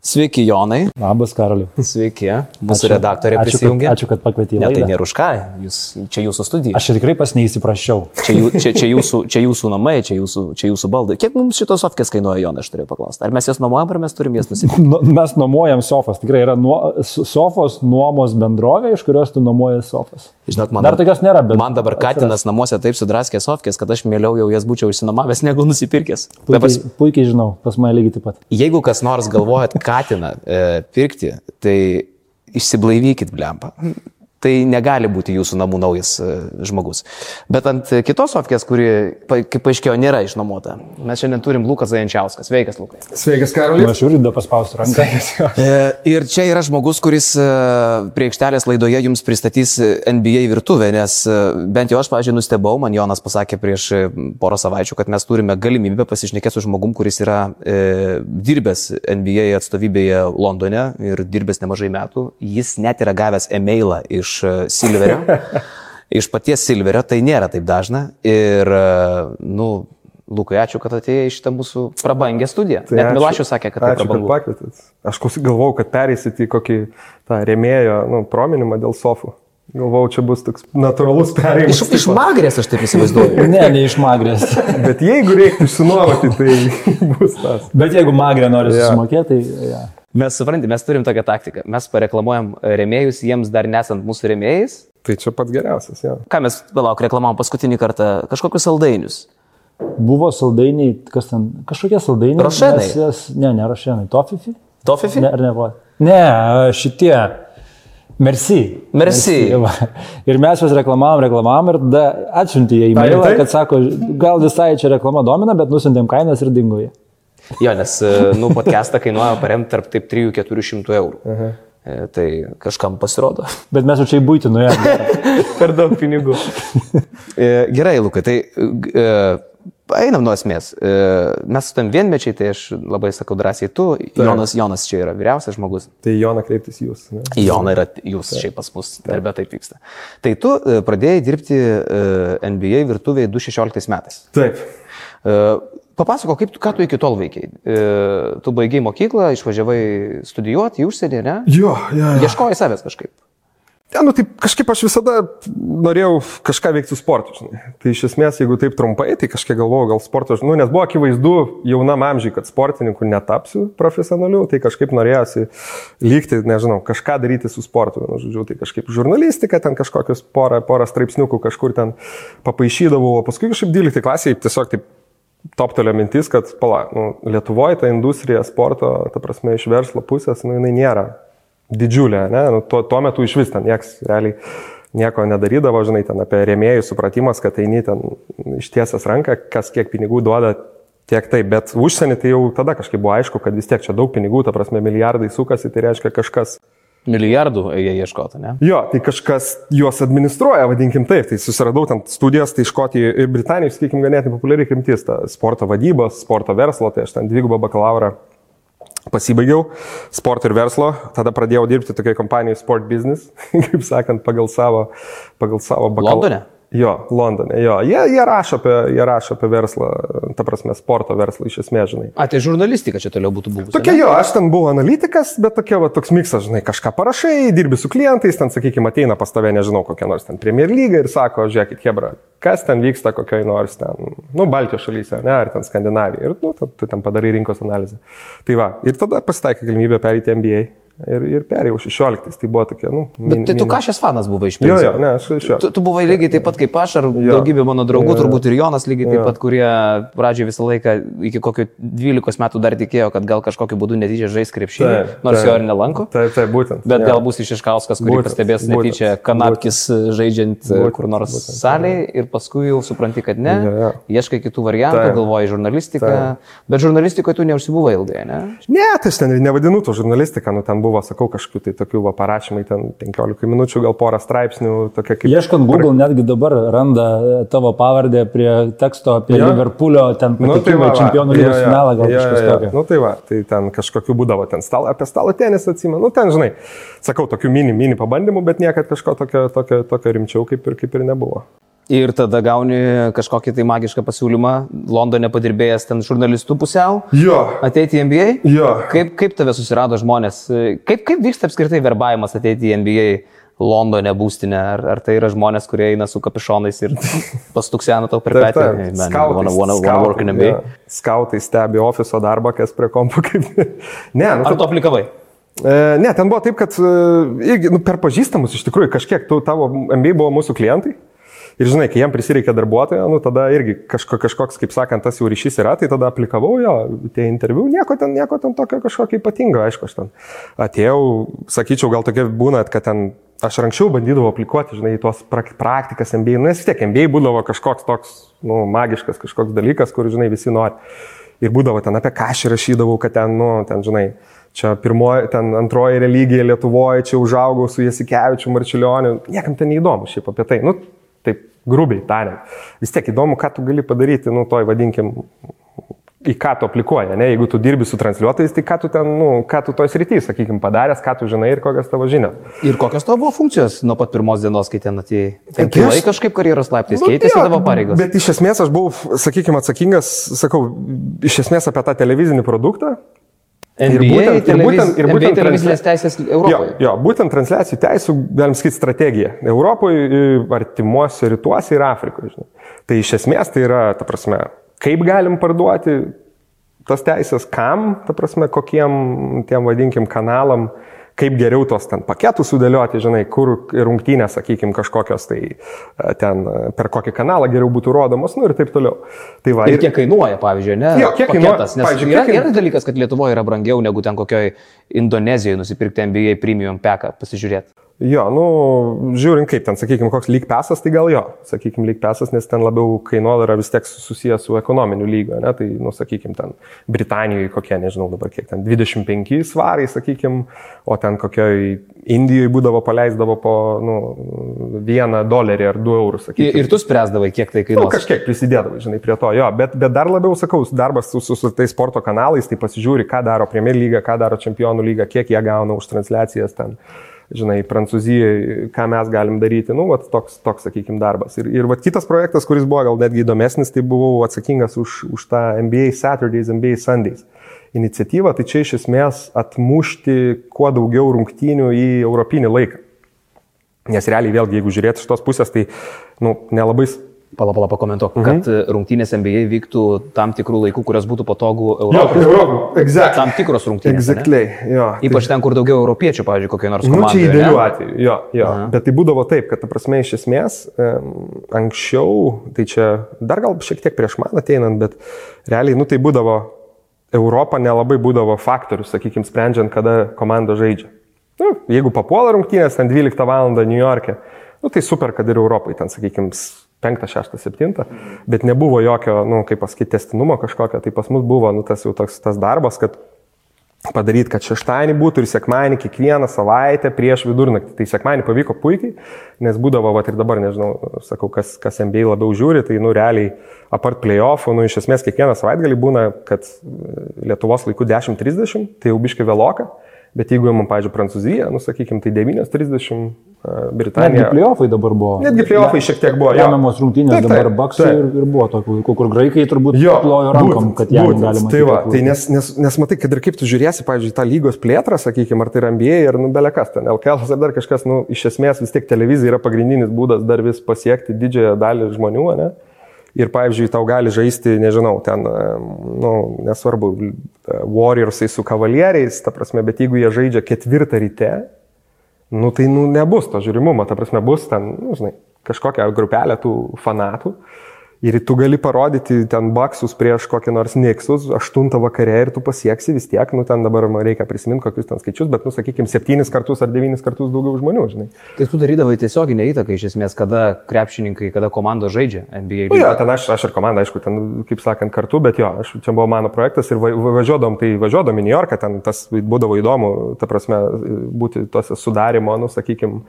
Sveiki, Jonai. Labas, Karoliu. Sveiki. Mūsų redaktorė ačiū, prisijungė. Kad, ačiū, kad pakvietei. į Ne, tai nėra už ką. Jūs, čia jūsų studija. Aš tikrai pas neįsiprašiau. Čia, jų, čia, čia, jūsų, čia jūsų namai, čia jūsų, čia jūsų baldai. Kiek mums šitos sofkės kainuoja, Jonai, aš turėjau paklausti. Ar mes jas nuomojam, ar mes turim jas nusipirkti? Nu, Mes nuomojam sofas. Tikrai yra nuo, sofos nuomos bendrovė, iš kurios tu nuomoji sofas. Žinot, man, Dar tokios nėra, bet. man dabar Katinas namuose taip sudraskė sofkės, kad aš mieliau jau jas būčiau išsinomavęs negu nusipirkęs. Dabar, Puikiai, puikiai žinau, pas mane lygiai taip pat. jeigu kas nors galvojat Katiną e, pirkti, tai išsiblaivykit, blempa. Tai negali būti jūsų namų naujas e, žmogus. Bet ant kitos sofkės, kuri, kaip paaiškėjo, nėra išnuomota. Mes šiandien turim Lukas Zajančiauskas. Sveikas, Lukai. Sveikas, Karolis. aš žiūriu, da paspausti ranką. E, Ir čia yra žmogus, kuris e, prie aikštelės laidoje jums pristatys NBA virtuvę, nes bent jau aš, pažiūrėjau, nustebau, man Jonas pasakė prieš porą savaičių, kad mes turime galimybę pasišnekėti su žmogum, kuris yra e, dirbęs NBA atstovybėje Londone ir dirbęs nemažai metų. Jis net yra gavęs e-mailą iš e, Silverio. Iš paties Silverio tai nėra taip dažna. Ir, e, nu, Lukai, ačiū, kad atėjai į šitą mūsų prabangę studiją. Tai Net ačiū- Milašius sakė, kad tai Ačiū, kad prabangu. pakvietėt. Aš galvojau, kad pereisit į kokį tą remėjo nu, prominimą dėl sofų. Galvojau, čia bus toks natūralus perėjimas. Iš, iš magrės aš taip įsivaizduoju. Ne, ne iš magrės. Bet jeigu reiktų išsinuomoti, tai bus tas. Bet jeigu magrė nori Jo. susimokėti, tai... Ja. Mes suprantate, mes turim tokią taktiką. Mes pareklamuojam remėjus jiems dar nesant mūsų remėjais. Tai čia pats geriausias, jo. Ką mes, palauk, reklamavom paskutinį kartą? Kažkokius saldainius. Buvo saldainiai, kas ten, kažkokie saldainiai. Rošenai? mes Jas, ne, ne rošenai, tofifi. Tofifi? Ne, ar ne, buvo? Ne, šitie. Merci. Merci. va. Ir mes juos reklamavom, reklamavom ir tada atsiuntė jie į mailą, kad sako, gal visai čia reklama domina, bet nusintėm kainas ir dingo jie. Jo, nes, e, nu, podcastą kainuoja paremti tarp taip 3-400 eurų. Uh -huh. Tai kažkam pasirodo. Bet mes jau čia į būtį nuėjome. per daug pinigų. E, Gerai, Lukai, tai e, einam nuo esmės. E, Mes su tam vienmečiai, tai aš labai sakau drąsiai, tu, Jonas, Jonas čia yra vyriausias žmogus. Tai Jona kreiptis jūs. Ne? Į Joną yra jūs šiaip pas mus darbė taip vyksta. Tai tu e, pradėjai dirbti e, NBA virtuvėje 2016 metais. Taip. Papasako, kaip, tu- ką tu iki tol veikiai. E, Tu baigiai mokyklą, išvažiavai studijuoti į užsienį, ne? Jo, jo. jo. Ieškojai savęs kažkaip. Ja, nu, taip, kažkaip aš visada norėjau kažką veikti su sportu. Žinai. Tai iš esmės, jeigu taip trumpai, tai kažkiek galvojau, gal sporto, nu, nes buvo akivaizdu jaunam amžiui, kad sportininku netapsiu profesionaliu, tai kažkaip norėjosi lygti, nežinau, kažką daryti su sportu. Nu, žodžiu, tai kažkaip žurnalistika, ten kažkokius porą, porą straipsniukų kažkur ten papaišydavau, o paskui kažkaip 12 klasiai tiesiog taip toptelio mintis, kad, pala, nu, Lietuvoje ta industrija sporto, ta prasme, iš verslo pusės, nu, jinai nėra didžiulė, ne? Nu, tuo, tuo metu iš vis ten nieks realiai nieko nedarydavo, žinai, ten apie rėmėjų supratimas, kad eini ten ištiesęs ranką, kas kiek pinigų duoda, tiek taip, bet užsienį tai jau tada kažkaip buvo aišku, kad vis tiek čia daug pinigų, ta prasme, milijardai sukasi, tai reiškia kažkas Milijardų jie ieškota, ne? Jo, tai kažkas juos administruoja, vadinkim taip, tai susiradau ten studijas, tai Škotijoje ir Britanijoje, sakykim, ganėtinai populiari kryptis, ta sporto vadybos, sporto verslo, tai aš ten dvigubą bakalaurą pasibaigiau, sporto ir verslo, tada pradėjau dirbti tokiai kompanijai Sport Business, kaip sakant, pagal savo, pagal savo bakalaurą. Londone? Jo, Londone, jo. Jie, jie, rašo apie, jie rašo apie verslą, ta prasme, sporto verslą iš esmės, žinai. A, tai žurnalistika čia toliau būtų buvusi. Tokia jo, aš ten buvau analitikas, bet tokia, va, toks miksas, žinai, kažką parašai, dirbi su klientais, ten, sakykime, ateina pas tave, nežinau, kokia nors ten Premier lyga ir sako, žiūrėkit, Hebra, kas ten vyksta kokioj nors ten, nu, Baltijos šalyse, ne, ar ten Skandinavija. Ir, nu, tu, tu ten padarai rinkos analizę. Tai va, ir tada pasitaikė galimybė perėti MBA. Ir, ir perėjau 16, tai buvo tokia, nu. Bet tai tu ką šias fanas buvai iš Jo, principo? jo, ne, aš iš jo. Tu, tu buvai lygiai taip pat kaip aš, ar Jo. daugybė mano draugų, Jo, jo. turbūt ir Jonas lygiai taip Jo. pat, kurie pradžioje visą laiką iki kokio 12 metų dar tikėjo, kad gal kažkokiu būdu netyčia žais krepšinį, Taip, nors taip. jo ir nelanko. Taip, taip, būtent. Bet jo. gal bus Išiškauskas, kurį Būtent, pastebės būtent, netyčia kanapkis žaidžiant e, Būtent, kur nors būtent, salėje ir paskui jau supranti, kad ne, Jo, jo. ieškai kitų variantų, Taip. galvoji žurnalistiką, bet žurnalistikoje tu neužsibuvai ilgai, ne? Ne, tai aš ten nevadinu to žurnalistiką, nu ten buvo buvo, sakau, kažkokiu tai tokiu va, parašymai, ten 15 minučių, gal porą straipsnių, tokia kaip... Ieškant Google, netgi dabar randa tavo pavardę prie teksto apie ja. Liverpoolio, ten Nu, tai va, čempionų lygos jo. finalą, gal Jo, kažkas jo, jo. tokio. Nu tai va, tai ten kažkokiu būdavo, ten stalo, apie stalo tenisą atsimenu, nu ten, žinai, sakau, tokių mini, mini pabandymų, bet niekad kažko tokio, tokio, tokio rimčiau kaip ir, kaip ir nebuvo. Ir tada gauni kažkokį tai magišką pasiūlymą, Londone padirbėjęs ten žurnalistų pusiau, Jo. ateiti į NBA. Jo. Kaip, kaip tave susirado žmonės? Kaip, kaip vyksta apskritai verbavimas ateiti į NBA Londone būstinę? Ar, ar tai yra žmonės, kurie eina su kapišonais ir pastuksena tau per petį? Skautai, skautai, stebi ofiso darbą, kas prie kompų kaip. ne, nu, Ar tu aplikavai? E, ne, ten buvo taip, kad e, irgi, nu, per pažįstamus iš tikrųjų kažkiek tu, tavo MBA buvo mūsų klientai. Ir žinai, kai jiem prisireikia darbuotojo, nu tada irgi kažko, kažkoks, kaip sakant, tas jau ryšys yra, tai tada aplikavau jo, tie interviu, nieko ten, nieko ten tokio kažkokio ypatingo, aišku, aš ten atėjau, sakyčiau, gal tokia būna, kad ten aš anksčiau bandydavau aplikuoti, žinai, tuos prak- praktikas MBA, nu, nes vis tiek MBA būdavo kažkoks toks, nu, magiškas kažkoks dalykas, kur, žinai, visi nori. Ir būdavo ten apie ką aš rašydavau, kad ten, nu, ten, žinai, čia pirmoji, ten antroji religija Lietuvoje, čia užaugau su Jasikevičiu, Marčiulioniu, niekam ten neįdomu šiaip apie tai, nu, taip grubiai tariant. Vis tiek įdomu, ką tu gali padaryti, nu, toj vadinkim, į ką tu aplikuoji, ne, jeigu tu dirbi su transliuotojais, tai ką tu ten, nu, ką tu toj srityje, sakykim, padaręs, ką tu žinai ir kokios tavo žinios. Ir kokios tavo buvo funkcijos nuo pat pirmos dienos, kai ten atėjai? Ten Tai aš- kilai kažkaip karjeros laiptais, Nu, keitėsi jo, tavo pareigos. Bet iš esmės aš buvau, sakykime, atsakingas, sakau, iš esmės apie tą televizinį produktą. NBA, ir būtent- ir televiz... būtent- ir būtent televizinės teisės Jo, Europoje. jo, būtent transliacijų teisų, galim sakyti, strategija. Europoje, artimuose rytuose ir Afrikoje. Žinai. Tai iš esmės tai yra, ta prasme, kaip galim parduoti tas teisės, kam, ta prasme, kokiem tiem vadinkim kanalam, kaip geriau tos ten paketus sudėlioti, žinai, kur rungtynės, sakykime, kažkokios tai e, ten e, per kokį kanalą geriau būtų rodomos, nu ir taip toliau. Tai va, Ir kiek kainuoja, pavyzdžiui, ne? Jo, kiek kainuoja, paketas? Nes pavyzdžiui, yra, yra dalykas, kad Lietuvoje yra brangiau negu ten kokioj Indonezijoje nusipirkti NBA premium peką pasižiūrėti. Jo, nu, žiūrint kaip ten, sakykime, koks lyg pesas, tai gal jo, sakykime, lyg pesas, nes ten labiau kainodara vis tiek susijęs su ekonominiu lygiu, ne, tai, nu, sakykime, ten Britanijoje kokie, nežinau dabar kiek ten, 25 svarai, sakykime, o ten kokioj Indijoje būdavo paleisdavo po, nu, vieną dolerį ar du eurus, Ir, sakykime. ir tu spręsdavai, kiek tai Nu, kainuoja. kažkiek prisidėdavai, žinai, prie to, jo, bet, bet dar labiau sakau, darbas su, su, su tais sporto kanalais, tai pasižiūri, ką daro Premier lyga, ką daro Čempionų lyga, kiek jie gauna už transliacijas ten, žinai, Prancūzijai, ką mes galim daryti, nu, vat, toks, toks sakykime, darbas. Ir, ir vat, kitas projektas, kuris buvo gal netgi įdomesnis, tai buvau atsakingas už, už tą NBA Saturdays, NBA Sundays iniciatyvą, tai čia iš esmės atmušti kuo daugiau rungtynių į europinį laiką. Nes realiai vėlgi, jeigu žiūrėti iš tos pusės, tai nu, nelabai Pala, pala, pakomentuok, mhm. kad e, rungtynės NBA vyktų tam tikrų laikų, kurios būtų patogų Jo, Europai. Exactly. Tam tikros rungtynės. Exactly, jo. Ypač ten, kur daugiau europiečių, pavyzdžiui, kokie nors Tai, nu, čia komandai. idealiu atveju, jo, jo. Bet tai būdavo taip, kad, ta prasme, iš esmės, anksčiau, tai čia dar gal šiek tiek prieš man ateinant, bet realiai, nu, tai būdavo, Europa nelabai būdavo faktorius, sakykime, sprendžiant, kada komanda žaidžia. Nu, jeigu papuola rungtynės, ten 12 val. New York'e, nu, tai super, kad ir Europai, ten, sakykime, 5, 6, 7, bet nebuvo jokio, nu, kaip pasakyti, testinumo kažkokio, tai pas mus buvo, nu, tas jau toks tas darbas, kad padaryti, kad šeštadienį būtų ir sekmadienį kiekvieną savaitę prieš vidurnaktį. Tai sekmadienį pavyko puikiai, nes būdavo, va ir dabar, nežinau, sakau, kas, kas NBA labiau žiūri, tai, nu, realiai, apart playoffų, nu, iš esmės kiekvieną savaitgalį būna, kad e, Lietuvos laiku 10.30, tai jau biškai vėloka, bet jeigu imam, pavyzdžiui, Prancūziją, nu, sakykim, tai 9.30, e, Netgi Britanija. playoffai dabar buvo. Netgi playoffai šiek tiek buvo, jo. Remiamos rungtynės Taip, dabar taip, baksai taip. ir, ir buvo tokių kur graikai turbūt Jo, plojo rankom, būtent, kad būtent. galima Tai va, tai nes, nes, nes matai, kad ir kaip tu žiūrėsi, pavyzdžiui, tą lygos plėtrą, sakykime, ar tai NBA, ar nu belekas ten, LKL ar dar kažkas, nu, iš esmės vis tiek televizija yra pagrindinis būdas dar vis pasiekti didžiąją dalį žmonių, ne? Ir, pavyzdžiui, tau gali žaisti, nežinau, ten, em, nu, nesvarbu, Warriorsai su kavalieriais, ta prasme, bet jeigu jie žaidžia ketvirtą ryte, nu tai nu, nebus to žiūrimumo, ta prasme, bus ten, nu, žinai, kažkokia grupelė tų fanatų. Ir tu gali parodyti ten baksus prieš kokį nors Nixus, 8 vakare ir tu pasieksi vis tiek, nu ten dabar man reikia prisiminti kokius ten skaičius, bet, nu, sakykime, 7 kartus ar 9 kartus daugiau žmonių, žinai. Tai tu darydavai tiesioginę įtaką iš esmės, kada krepšininkai, kada komandos žaidžia NBA. Nu, jo, ten aš, aš ir komanda, aišku, ten, kaip sakant, kartu, bet jo, aš, čia buvo mano projektas ir va- va- važiuodom, tai važiuodom į New Yorką, ten tas būdavo įdomu, ta prasme, būti tose sudarimo, nu, sakykime,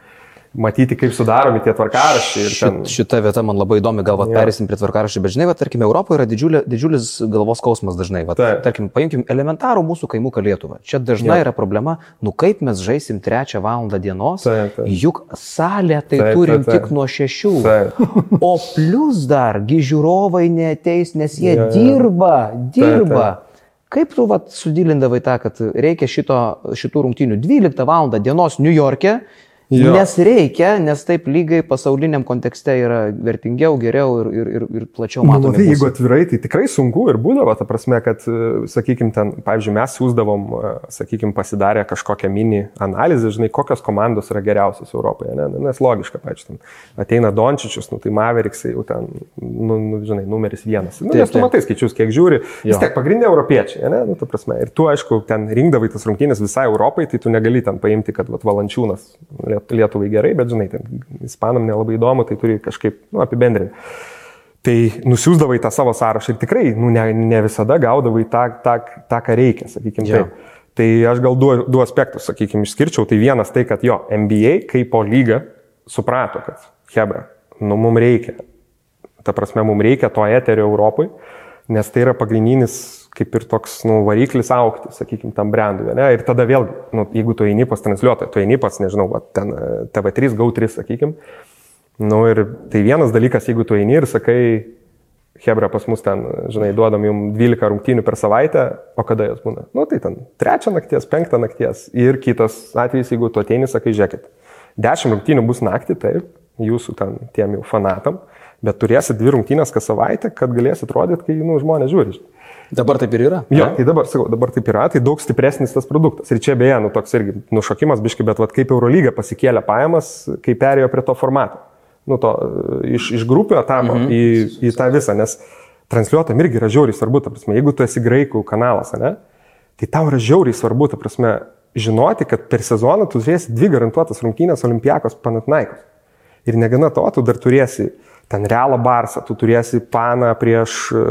matyti, kaip sudaromi tie tvarkaraščiai. ten- Šit, šita vieta man labai įdomi, gal Jo. perėsim prie tvarkaraščių, bet žinai, va, tarkime, Europoje yra didžiulė, didžiulis galvos skausmas dažnai. Va, Taip. tarkim, paimkim elementarų mūsų kaimuką Lietuvą. Čia dažnai Jo. yra problema, nu kaip mes žaisim trečią valandą dienos, Taip, taip. juk salę tai Taip, turim taip, taip. tik nuo šešių. Taip. O plus dar, gi žiūrovai neteis, nes jie jo. dirba, dirba. taip. Kaip tu vat, sudilindavai tą, kad reikia šito, šitų rungtynių 12 val. dienos New York'e, Jo. nes reikia, nes taip lygai pasauliniam kontekste yra vertingiau, geriau ir, ir, ir, ir plačiau Nu, matomi. matai, jeigu atvirai, tai tikrai sunku ir būdavo, ta prasme, kad, sakykime, ten, pavyzdžiui, mes siūsdavom, sakykime, pasidarę kažkokią mini analizę, žinai, kokios komandos yra geriausios Europoje, ne? Nu, nes logiška, pavyzdžiui, ten ateina Dončičius, nu, tai Maveriksai jau ten, nu, nu, žinai, numeris vienas. Nu, Taip, nes tu taip. matai skaičius, kiek žiūri, Jo. vis tiek pagrindė europiečiai, ne, nu, ta prasme. Ir tu, aišku, ten rinkdavai tas rungtynės visai Europai, tai tu negali ten paimti, kad vat, valančiūnas Liet- Lietuvai gerai, bet, žinai, ten ispanam nelabai įdomu, tai turi kažkaip nu, apibendrinti. Tai nusiųsdavai tą savo sąrašą ir tikrai nu, ne, ne visada gaudavai tą, tą, tą ką reikia, sakykime Jo. taip. Tai aš gal du, du aspektus, sakykime, išskirčiau. Tai vienas tai, kad jo, NBA kaip po lyga suprato, kad Hebra, nu mums reikia, ta prasme, mums reikia to eterio Europai, nes tai yra pagrindinis kaip ir toks nu, variklis aukti, sakykime, tam brandui. Ne? Ir tada vėlgi, nu, jeigu tu eini pas transliuotoją, tu eini pas, nežinau, va, ten e, TV3, GAU3, sakykime. Nu, ir tai vienas dalykas, jeigu tu eini ir sakai, Hebra pas mus ten, žinai, duodam jums 12 rungtynių per savaitę, o kada jos būna? Nu, tai ten trečią nakties, penktą nakties. Ir kitas atvejis, jeigu tu ateini, sakai, žiūrėkit, 10 rungtynių bus naktį, taip, jūsų ten tiem jau fanatam, bet turėsit dvi rungtynės kas savaitę, kad galėsit rodyti, kai nu, žmonės žiūri. žinai. Dabar taip ir yra. Jo, tai dabar, sakau, dabar taip yra, tai daug stipresnis tas produktas. Ir čia beje, nu toks irgi nušokimas biški, bet vat, kaip Eurolyga pasikėlė pajamas, kai perėjo prie to formato. Nu, to, e, iš, iš grupių etapo mhm. į, į tą visą, nes transliuotam irgi yra žiauriai svarbu, ta prasme, jeigu tu esi graikų kanalas, ne, tai tau yra žiauriai svarbu, ta prasme, žinoti, kad per sezoną tu turėsi dvi garantuotas rungtynės Olimpijakos Panatnaikos. Ir negana to, tu dar turėsi ten realą barsą, tu turėsi paną prieš, e,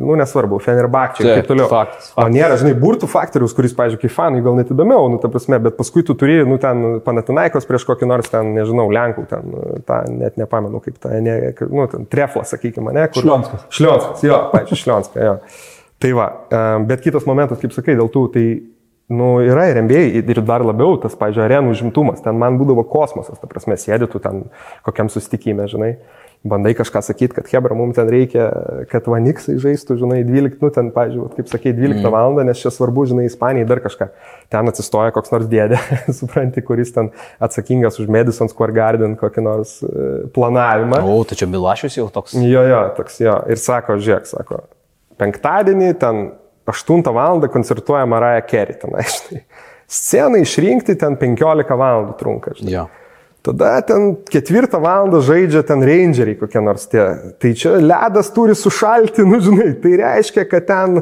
nu nesvarbu, Fenerbakčią ir Taip, toliau. faktas, O nėra, žinai, burtų faktorius, kuris, pavyzdžiui, kaip fanai gal net įdomiau, nu, ta prasme, bet paskui tu turi, nu, ten Panatinaikos prieš kokį nors ten, nežinau, Lenkų, ten, tą net nepamenu, kaip tą, ne, nu, ten Trefla, sakykime, ne? Kur... Šlionskas. Šlionskas, jo, pavyzdžiui, Šlionskas, jo. Tai va, em, bet kitas momentas, kaip sakai, dėl tų, tai, nu, yra ir MBA ir dar labiau tas, pavyzdžiui, arenų užimtumas, ten man būdavo kosmosas, ta prasme, sėdėtų ten kokiam susitikime, žinai bandai kažką sakyti, kad Hebra, mums ten reikia, kad Vaniksai žaistų, žinai, 12, nu ten, vat kaip sakei, 12 mm. val. nes čia svarbu, žinai, Ispanijai dar kažką. Ten atsistoja koks nors dėdė, supranti, kuris ten atsakingas už Madison Square Garden kokį nors e, planavimą. O, čia Milašius jau toks. Jo, jo, toks jo. Ir sako, žiūrėk, sako, penktadienį ten 8 val. koncertuoja Maraja Kerry, ten, aiškiai. Sceną išrinkti ten 15 val. trunka. Žinai. Jo. Tada ten ketvirtą valandą žaidžia ten rangeriai kokie nors tie. Tai čia ledas turi sušalti, nu žinai, tai reiškia, kad ten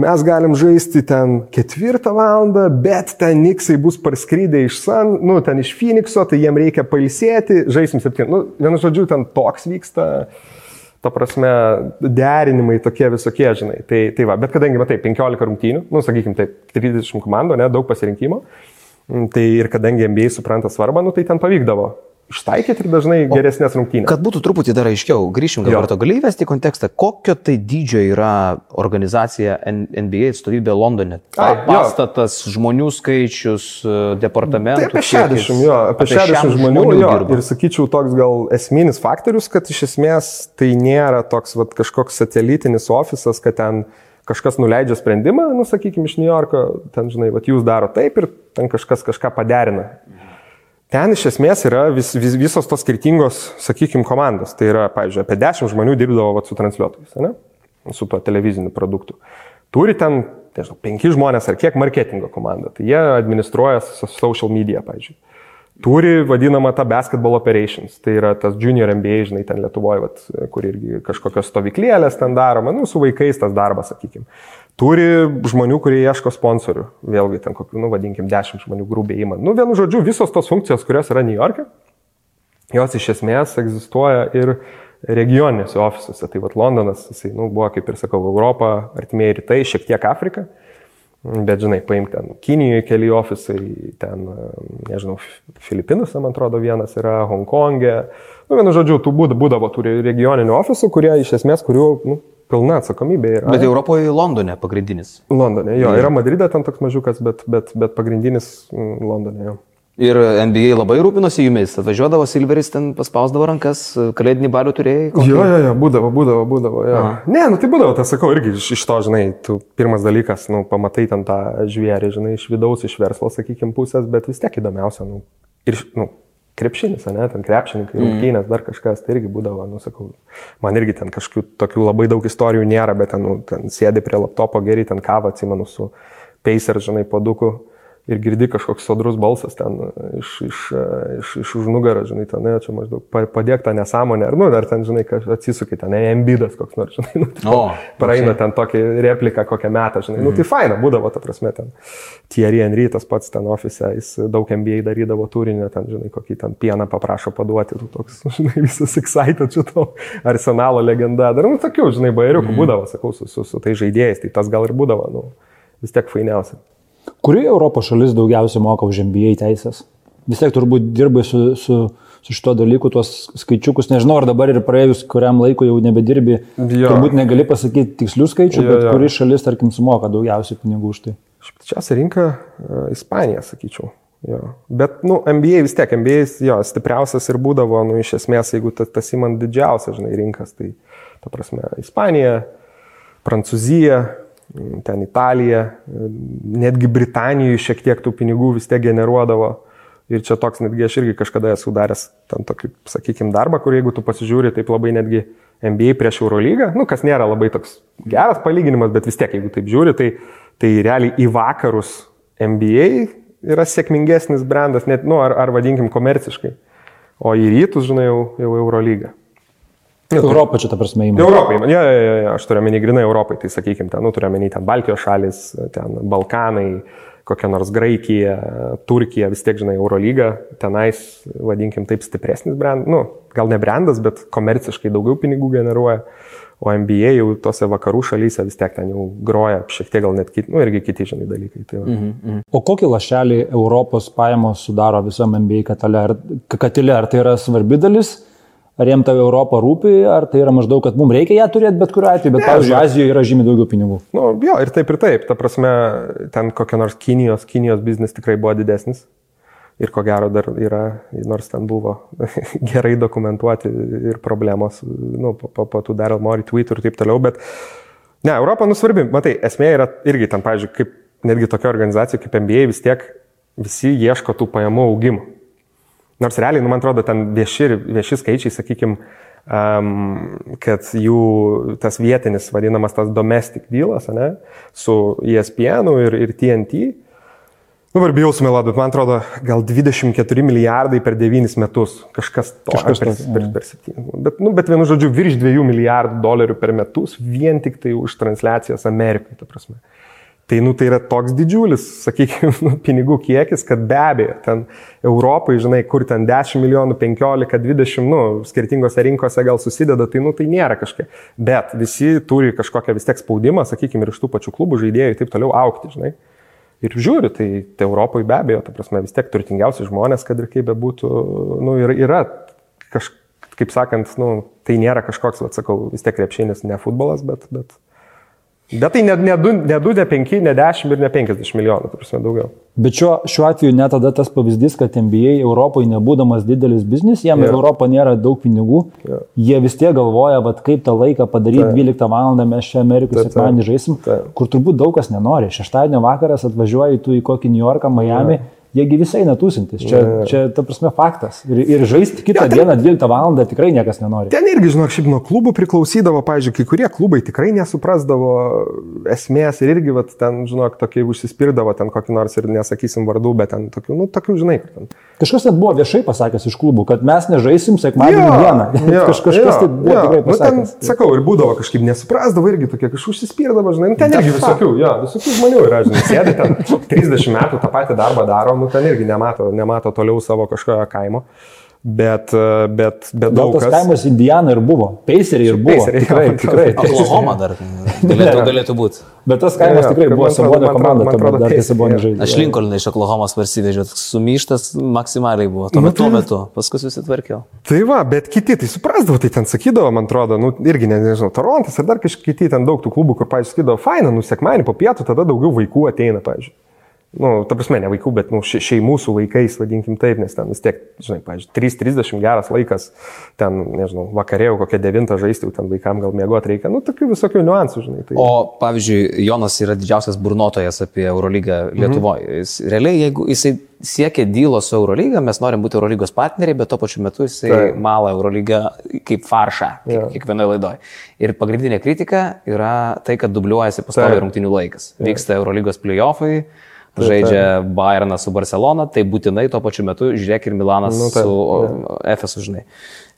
mes galim žaisti ten ketvirtą valandą, bet ten Niksai bus parskrydę iš San, nu ten iš Phoenixo, tai jiem reikia pailsėti, žaisim septyni. Nu, vienu žodžiu, ten toks vyksta, ta prasme, derinimai tokie visokie, žinai. Tai, tai va, bet kadangi, matai, 15 rungtynių, nu, sakykim, taip, 30 komandų, ne, daug pasirinkimo. Tai ir kadangi MBA supranta svarbą, nu, tai ten pavykdavo ištaikyti ir dažnai geresnės rungtynės. Kad būtų truputį dar aiškiau, grįšim Jo. prie to, gali įvesti kontekstą, kokio tai dydžio yra organizacija NBA atstovybė Londone. Jo. Pastatas, žmonių skaičius, e, departamentų. Tai apie kiekis. 60, jo, apie 60 60 žmonių, jo, dirba. ir sakyčiau toks gal esminis faktorius, kad iš esmės tai nėra toks vat, kažkoks satelitinis ofisas, kad ten kažkas nuleidžia sprendimą, nu, sakykime, iš New Yorko, ten, žinai, vat, jūs daro taip ir ten kažkas kažką paderina. Ten iš esmės yra vis, vis, visos tos skirtingos, sakykime, komandos. Tai yra, pavyzdžiui, apie 10 žmonių dirbdavo vat, su transliuotojais, ne? su tuo televiziniu produktu. Turi ten, nežinau, 5 žmonės ar kiek marketingo komanda. Tai jie administruoja so- social media, pavyzdžiui. turi vadinamą tą basketball operations. Tai yra tas junior MBA, žinai, ten Lietuvoje, vat, kur irgi kažkokios stovyklėlės ten daroma, nu, su vaikais tas darbas, sakykime. Turi žmonių, kurie ieško sponsorių. Vėlgi ten kokių, nu, vadinkim, dešimt žmonių grubiai įman. Nu, vienu žodžiu, visos tos funkcijos, kurios yra New York'e, jos iš esmės egzistuoja ir regioninėse ofisuose. Tai vad Londonas, jisai, nu, buvo, kaip ir sakau, Europa, artimieji rytai, šiek tiek Afrika. Bet, žinai, paimk ten Kinijoje keli ofisai, ten, nežinau, Filipinuose, man atrodo, vienas yra, Hongkongė. Nu, vienu žodžiu, tų būdavo tų regioninių ofisų, kurie iš esmės, kurių nu, pilna atsakomybė yra. Bet Europoje Londone pagrindinis. Londone, jo, yra Madride ten toks mažiukas, bet, bet, bet pagrindinis Londone, jo. Ir NBA labai rūpinosi jumis, atvažiuodavo Silveris, ten paspausdavo rankas, kalėdinį balių turėjai. Kokį? Jo, jo, jo, būdavo, būdavo, būdavo. Jo. Aha. Ne, nu tai būdavo, tai sakau, irgi iš, iš to, žinai, tu pirmas dalykas, nu, pamatai ten tą žvėrį, žinai, iš vidaus, iš verslo, sakykime, pusės, bet vis tiek įdomiausia, nu, ir, nu, krepšinis, ne, ten krepšininkai, mm. rungtynės, dar kažkas, tai irgi būdavo, nu, sakau, man irgi ten kažkokių tokių labai daug istorijų nėra, bet ten, nu, ten sėdi prie laptopo, geri ten kavą, atsimenu, su Pacer, žinai, poduku ir girdi kažkoks sodrus balsas ten iš, iš, iš, iš už nugarą, žinai, ten, ne, čia maždaug padėk tą nesąmonę, ar, nu, ar ten, žinai, atsisukai, ten, ne, embidas koks nors, žinai, nu, tai o, praeina okay. ten tokį repliką kokią metą, žinai, mm. nu, tai faina būdavo, ta prasme, ten, Thierry Henry, tas pats ten ofise, jis daug MBA darydavo turinio, ten, žinai, kokį ten pieną paprašo paduoti, tu toks, žinai, visas excited šito arsenalo legenda, dar, nu, tokių, žinai, bairiukų mm. būdavo, sakau, su, su, su tai žaidėjais, tai tas gal ir būdavo, nu, vis tiek fainiausia. Kuri Europos šalis daugiausiai moka už MBA teisės? Vis tiek turbūt dirbai su, su, su šito dalyku, tuos skaičiukus, nežinau, ar dabar ir praėjus kuriam laiku jau nebedirbi, jo. turbūt negali pasakyti tikslių skaičių, jo, bet jo. kuri šalis, tarkim, sumoka daugiausiai pinigų už tai? Špčiausia rinka uh, - Ispanija, sakyčiau. Jo. Bet, nu, MBA vis tiek, MBA, jo, stipriausias ir būdavo, nu, iš esmės, jeigu tas, tas įman didžiausias, žinai, rinkas, tai, ta prasme, Ispanija, Prancūzija, ten Italija, netgi Britanijoje šiek tiek tų pinigų vis tiek generuodavo. Ir čia toks netgi aš irgi kažkada esu daręs ten tokį, sakykime, darbą, kur jeigu tu pasižiūri taip labai netgi NBA prieš Eurolygą, nu kas nėra labai toks geras palyginimas, bet vis tiek jeigu taip žiūri, tai, tai realiai į vakarus NBA yra sėkmingesnis brandas, net, nu, ar, ar vadinkim komerciškai, o į rytus, žinai, jau, jau Eurolyga. Europą čia, ta prasme, įmonė. Europai, ja, ja, ja, ja, aš turiu menį grinai Europai, tai sakykime, ten, nu, turiu menį ten Baltijos šalis, ten Balkanai, kokia nors Graikija, Turkija, vis tiek, žinai, Eurolyga, tenais, vadinkim, taip stipresnis brandas, nu, gal ne brandas, bet komerciškai daugiau pinigų generuoja, o NBA jau tose vakarų šalyse vis tiek ten jau groja, šiek tiek gal net kiti, nu, irgi kiti, žinai, dalykai. Tai mm -hmm. O kokį lašelį Europos pajamos sudaro visam NBA katilė? Ar, katilė, ar tai yra svarbi dalis? Ar jiem ta Europa rūpi, ar tai yra maždaug, kad mums reikia ją turėti bet kuriuo atveju, bet, ne, pavyzdžiui, Azijoje yra žymiai daugiau pinigų. Nu, jo, ir taip ir taip. Ta prasme, ten kokia nors Kinijos, Kinijos biznis tikrai buvo didesnis. Ir ko gero dar yra, nors ten buvo gerai dokumentuoti ir problemos, nu, po, po, po tų Daryl Mori tweetų ir taip toliau, bet ne, Europa nusvarbi, matai, esmė yra irgi ten, pavyzdžiui, kaip netgi tokia organizacija kaip MBA vis tiek visi ieško tų pajamų augimo. Nors realiai, nu, man atrodo, ten vieši, vieši skaičiai, sakykime, um, kad jų tas vietinis, vadinamas tas domestic dealas, ne, su ESPN ir, ir TNT, nu, ar bijau sumeluoti, bet man atrodo, gal 24 milijardai per 9 metus, kažkas to, kažkas per, per, per 7. Bet, nu, bet vienu žodžiu, virš 2 milijardų dolerių per metus vien tik tai už transliacijas Amerikai, ta prasme. Tai, nu, tai yra toks didžiulis, sakykime, nu, pinigų kiekis, kad be abejo, ten Europai, žinai, kur ten 10 milijonų, 15, 20, nu, skirtingose rinkose gal susideda, tai, nu, tai nėra kažkiek. Bet visi turi kažkokią vis tiek spaudimą, sakykime, ir iš tų pačių klubų žaidėjų ir taip toliau aukti, žinai. Ir žiūri, tai, tai Europoje be abejo, ta prasme, vis tiek turtingiausi žmonės, kad ir kaip bebūtų, nu, ir yra kažkaip, kaip sakant, nu, tai nėra kažkoks, atsakau, vis tiek krepšinis, ne futbolas, bet, bet Bet tai ne, ne, 2, ne 2, ne 5, ne 10 ir ne 50 milijonų, tai prasme daugiau. Bet šiuo, šiuo atveju net tada tas pavyzdys, kad NBA Europoje nebūdamas didelis biznis, jam yeah. Europo nėra daug pinigų, yeah. jie vis tiek galvoja, vat, kaip tą laiką padaryti, tai. 12 val. mes čia Amerikoje sekmadienį žaisim, tai. kur turbūt daug kas nenori. Šeštadienio vakaras atvažiuoji tu į kokį New Yorką, Miami. Yeah jiegi visai netūsintis. Čia, Jo. čia ta prasme, faktas. Ir, ir žaisti kitą Jo, ten- dieną 12 val. tikrai niekas nenori. Ten irgi, žinok, šiaip nuo klubų priklausydavo, pavyzdžiui, kai kurie klubai tikrai nesuprasdavo esmės ir irgi, vat, ten, žinok, tokie užsispirdavo, ten kokį nors ir nesakysim vardų, bet ten tokių, nu, tokių, žinai, ten. Kažkas net buvo viešai pasakęs iš klubų, kad mes nežaisim sekmadienį dieną. Kaž, kažkas tai buvo tikrai nu, ten, pasakęs. sakau, ir būdavo kažkaip nesuprasdavo irgi tokie kažkaip užsispirdavo, žinai, nu, ten irgi visokių, jo, visokių žmonių yra, žinai, sėdi ten 30 metų tą patį darbą daro, nu, ten irgi nemato, nemato toliau savo kažkokio kaimo, bet, e, bet, bet daug tas kas. kaimas Indiana ir buvo, Paceriai ir buvo. Paceriai, Tikrai, jo, tikrai. Oklahoma dar galėtų, galėtų būti. Bet tas kaimas Jo, jo, tikrai man buvo Sabonio komanda, man atrodo, dar kai Sabonio jo. žaidė. Aš Lincolną iš Oklahomos parsivežiau, sumyštas maksimaliai buvo. Tuo Nu, metu, tai- metu, paskui susitvarkiau. Tai va, bet kiti tai suprasdavo, tai ten sakydavo, man atrodo, nu, irgi, ne, nežinau, Torontas ar dar kažkokie kiti ten daug tų klubų, kur, pavyzdžiui, sakydavo, faina, nu, sekmanį po pietų, tada daugiau vaikų ateina, pavyzdžiui. Nu, ta prasme, ne vaikų, bet, nu, še- šeimų su vaikais, vadinkim taip, nes ten vis tiek, žinai, pavyzdžiui, 3.30 geras laikas, ten, nežinau, vakarėjau kokią 9 žaisti, ten vaikam gal mėgoti reikia, nu, tokių visokių niuansų, žinai. Tai... O, pavyzdžiui, Jonas yra didžiausias burnotojas apie Eurolygą Lietuvoje. Mhm. Jis, realiai, jeigu jisai siekia dylo su Eurolyga, mes norim būti Eurolygos partneriai, bet tuo pačiu metu jisai Taip. mala Eurolygą kaip faršą Jo. yeah. kiekvienoje laidoje. Ir pagrindinė kritika yra tai, kad dubliuojasi pastoviai Taip. rungtinių laikas. Vyksta Eurolygos playoffai. Žaidžia Bayernas su Barcelona, tai būtinai tuo pačiu metu žiūrėk ir Milanas Nu, taip, su Efesu, žinai.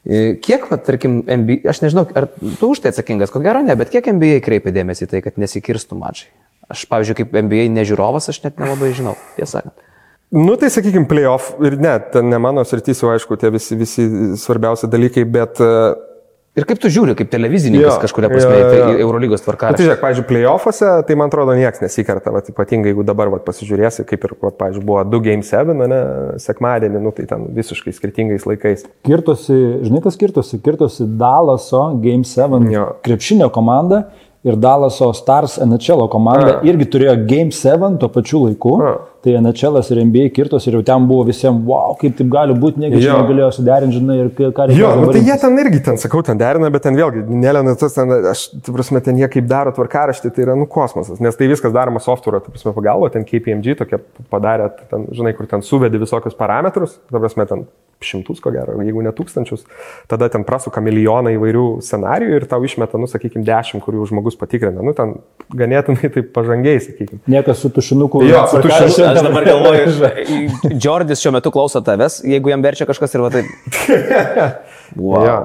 E, Kiek, va, tarkim, NBA, aš nežinau, ar tu už tai atsakingas, ko gero ne, bet kiek NBA kreipia dėmesį į tai, kad nesikirstų mačai? Aš, pavyzdžiui, kaip NBA nežiūrovas, aš net nelabai žinau, tiesą sakant. Nu, tai sakykime, playoff ir ne, ten ne mano sritis, jau aišku, tie visi, visi svarbiausi dalykai, bet... Uh, Ir kaip tu žiūri, kaip televizininkas Jo, kažkuria prasme, jo, į tai jo. Eurolygos Bet tvarka. tai žiūrėk, pavyzdžiui, playoffuose, tai man atrodo niekas nesikerta, vat, ypatingai jeigu dabar vat, pasižiūrėsi, kaip ir, vat, pavyzdžiui, buvo 2 Game 7, ne, sekmadienį, nu, tai ten visiškai skirtingais laikais. Kirtosi, žinai kas kirtosi? Kirtosi Dalaso Game 7 Jo. krepšinio komanda ir Dalaso Stars NHL komanda A. irgi turėjo Game 7 tuo pačiu laiku. A. Tai NHL ir NBA kirtos ir jau ten buvo visiems, wow, kaip taip gali būti, nieko čia Jo. negalėjo suderinti, žinai, ir ką reikia. Jo, nu, tai jie ten irgi, ten sakau, ten derina, bet ten vėlgi, nelena tas, ten, aš, tu prasme, ten jie kaip daro tvarkaraštį, tai yra, nu, kosmosas, nes tai viskas daroma software, tu prasme, pagalvo, ten KPMG tokia padarė, ten, žinai, kur ten suvedi visokius parametrus, tu prasme, ten šimtus, ko gero, jeigu ne tūkstančius, tada ten prasuka milijoną įvairių scenarijų ir tau išmeta, nu, sakykime, dešimt, kurių žmogus patikrina, nu, ten ganėtinai taip pažangiai, sakykime. Niekas su tušinuku. Jo, su tušinuku. Aš dabar galvoju, Džordis šiuo metu klauso tavęs, jeigu jam verčia kažkas ir va taip. Wow. Ja.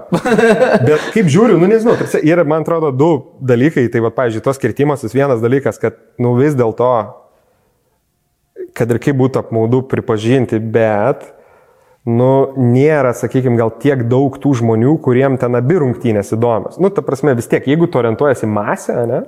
Bet kaip žiūriu, nu nežinau, tarsi yra, man atrodo, du dalykai. Tai, va, pavyzdžiui, tos skirtimasis vienas dalykas, kad, nu vis dėlto, kad ir kaip būtų apmaudu pripažinti, bet, nu, nėra, sakykime, gal tiek daug tų žmonių, kuriem ten abi rungtynės įdomios. Nu, ta prasme, vis tiek, jeigu tu orientuojasi masę, ne?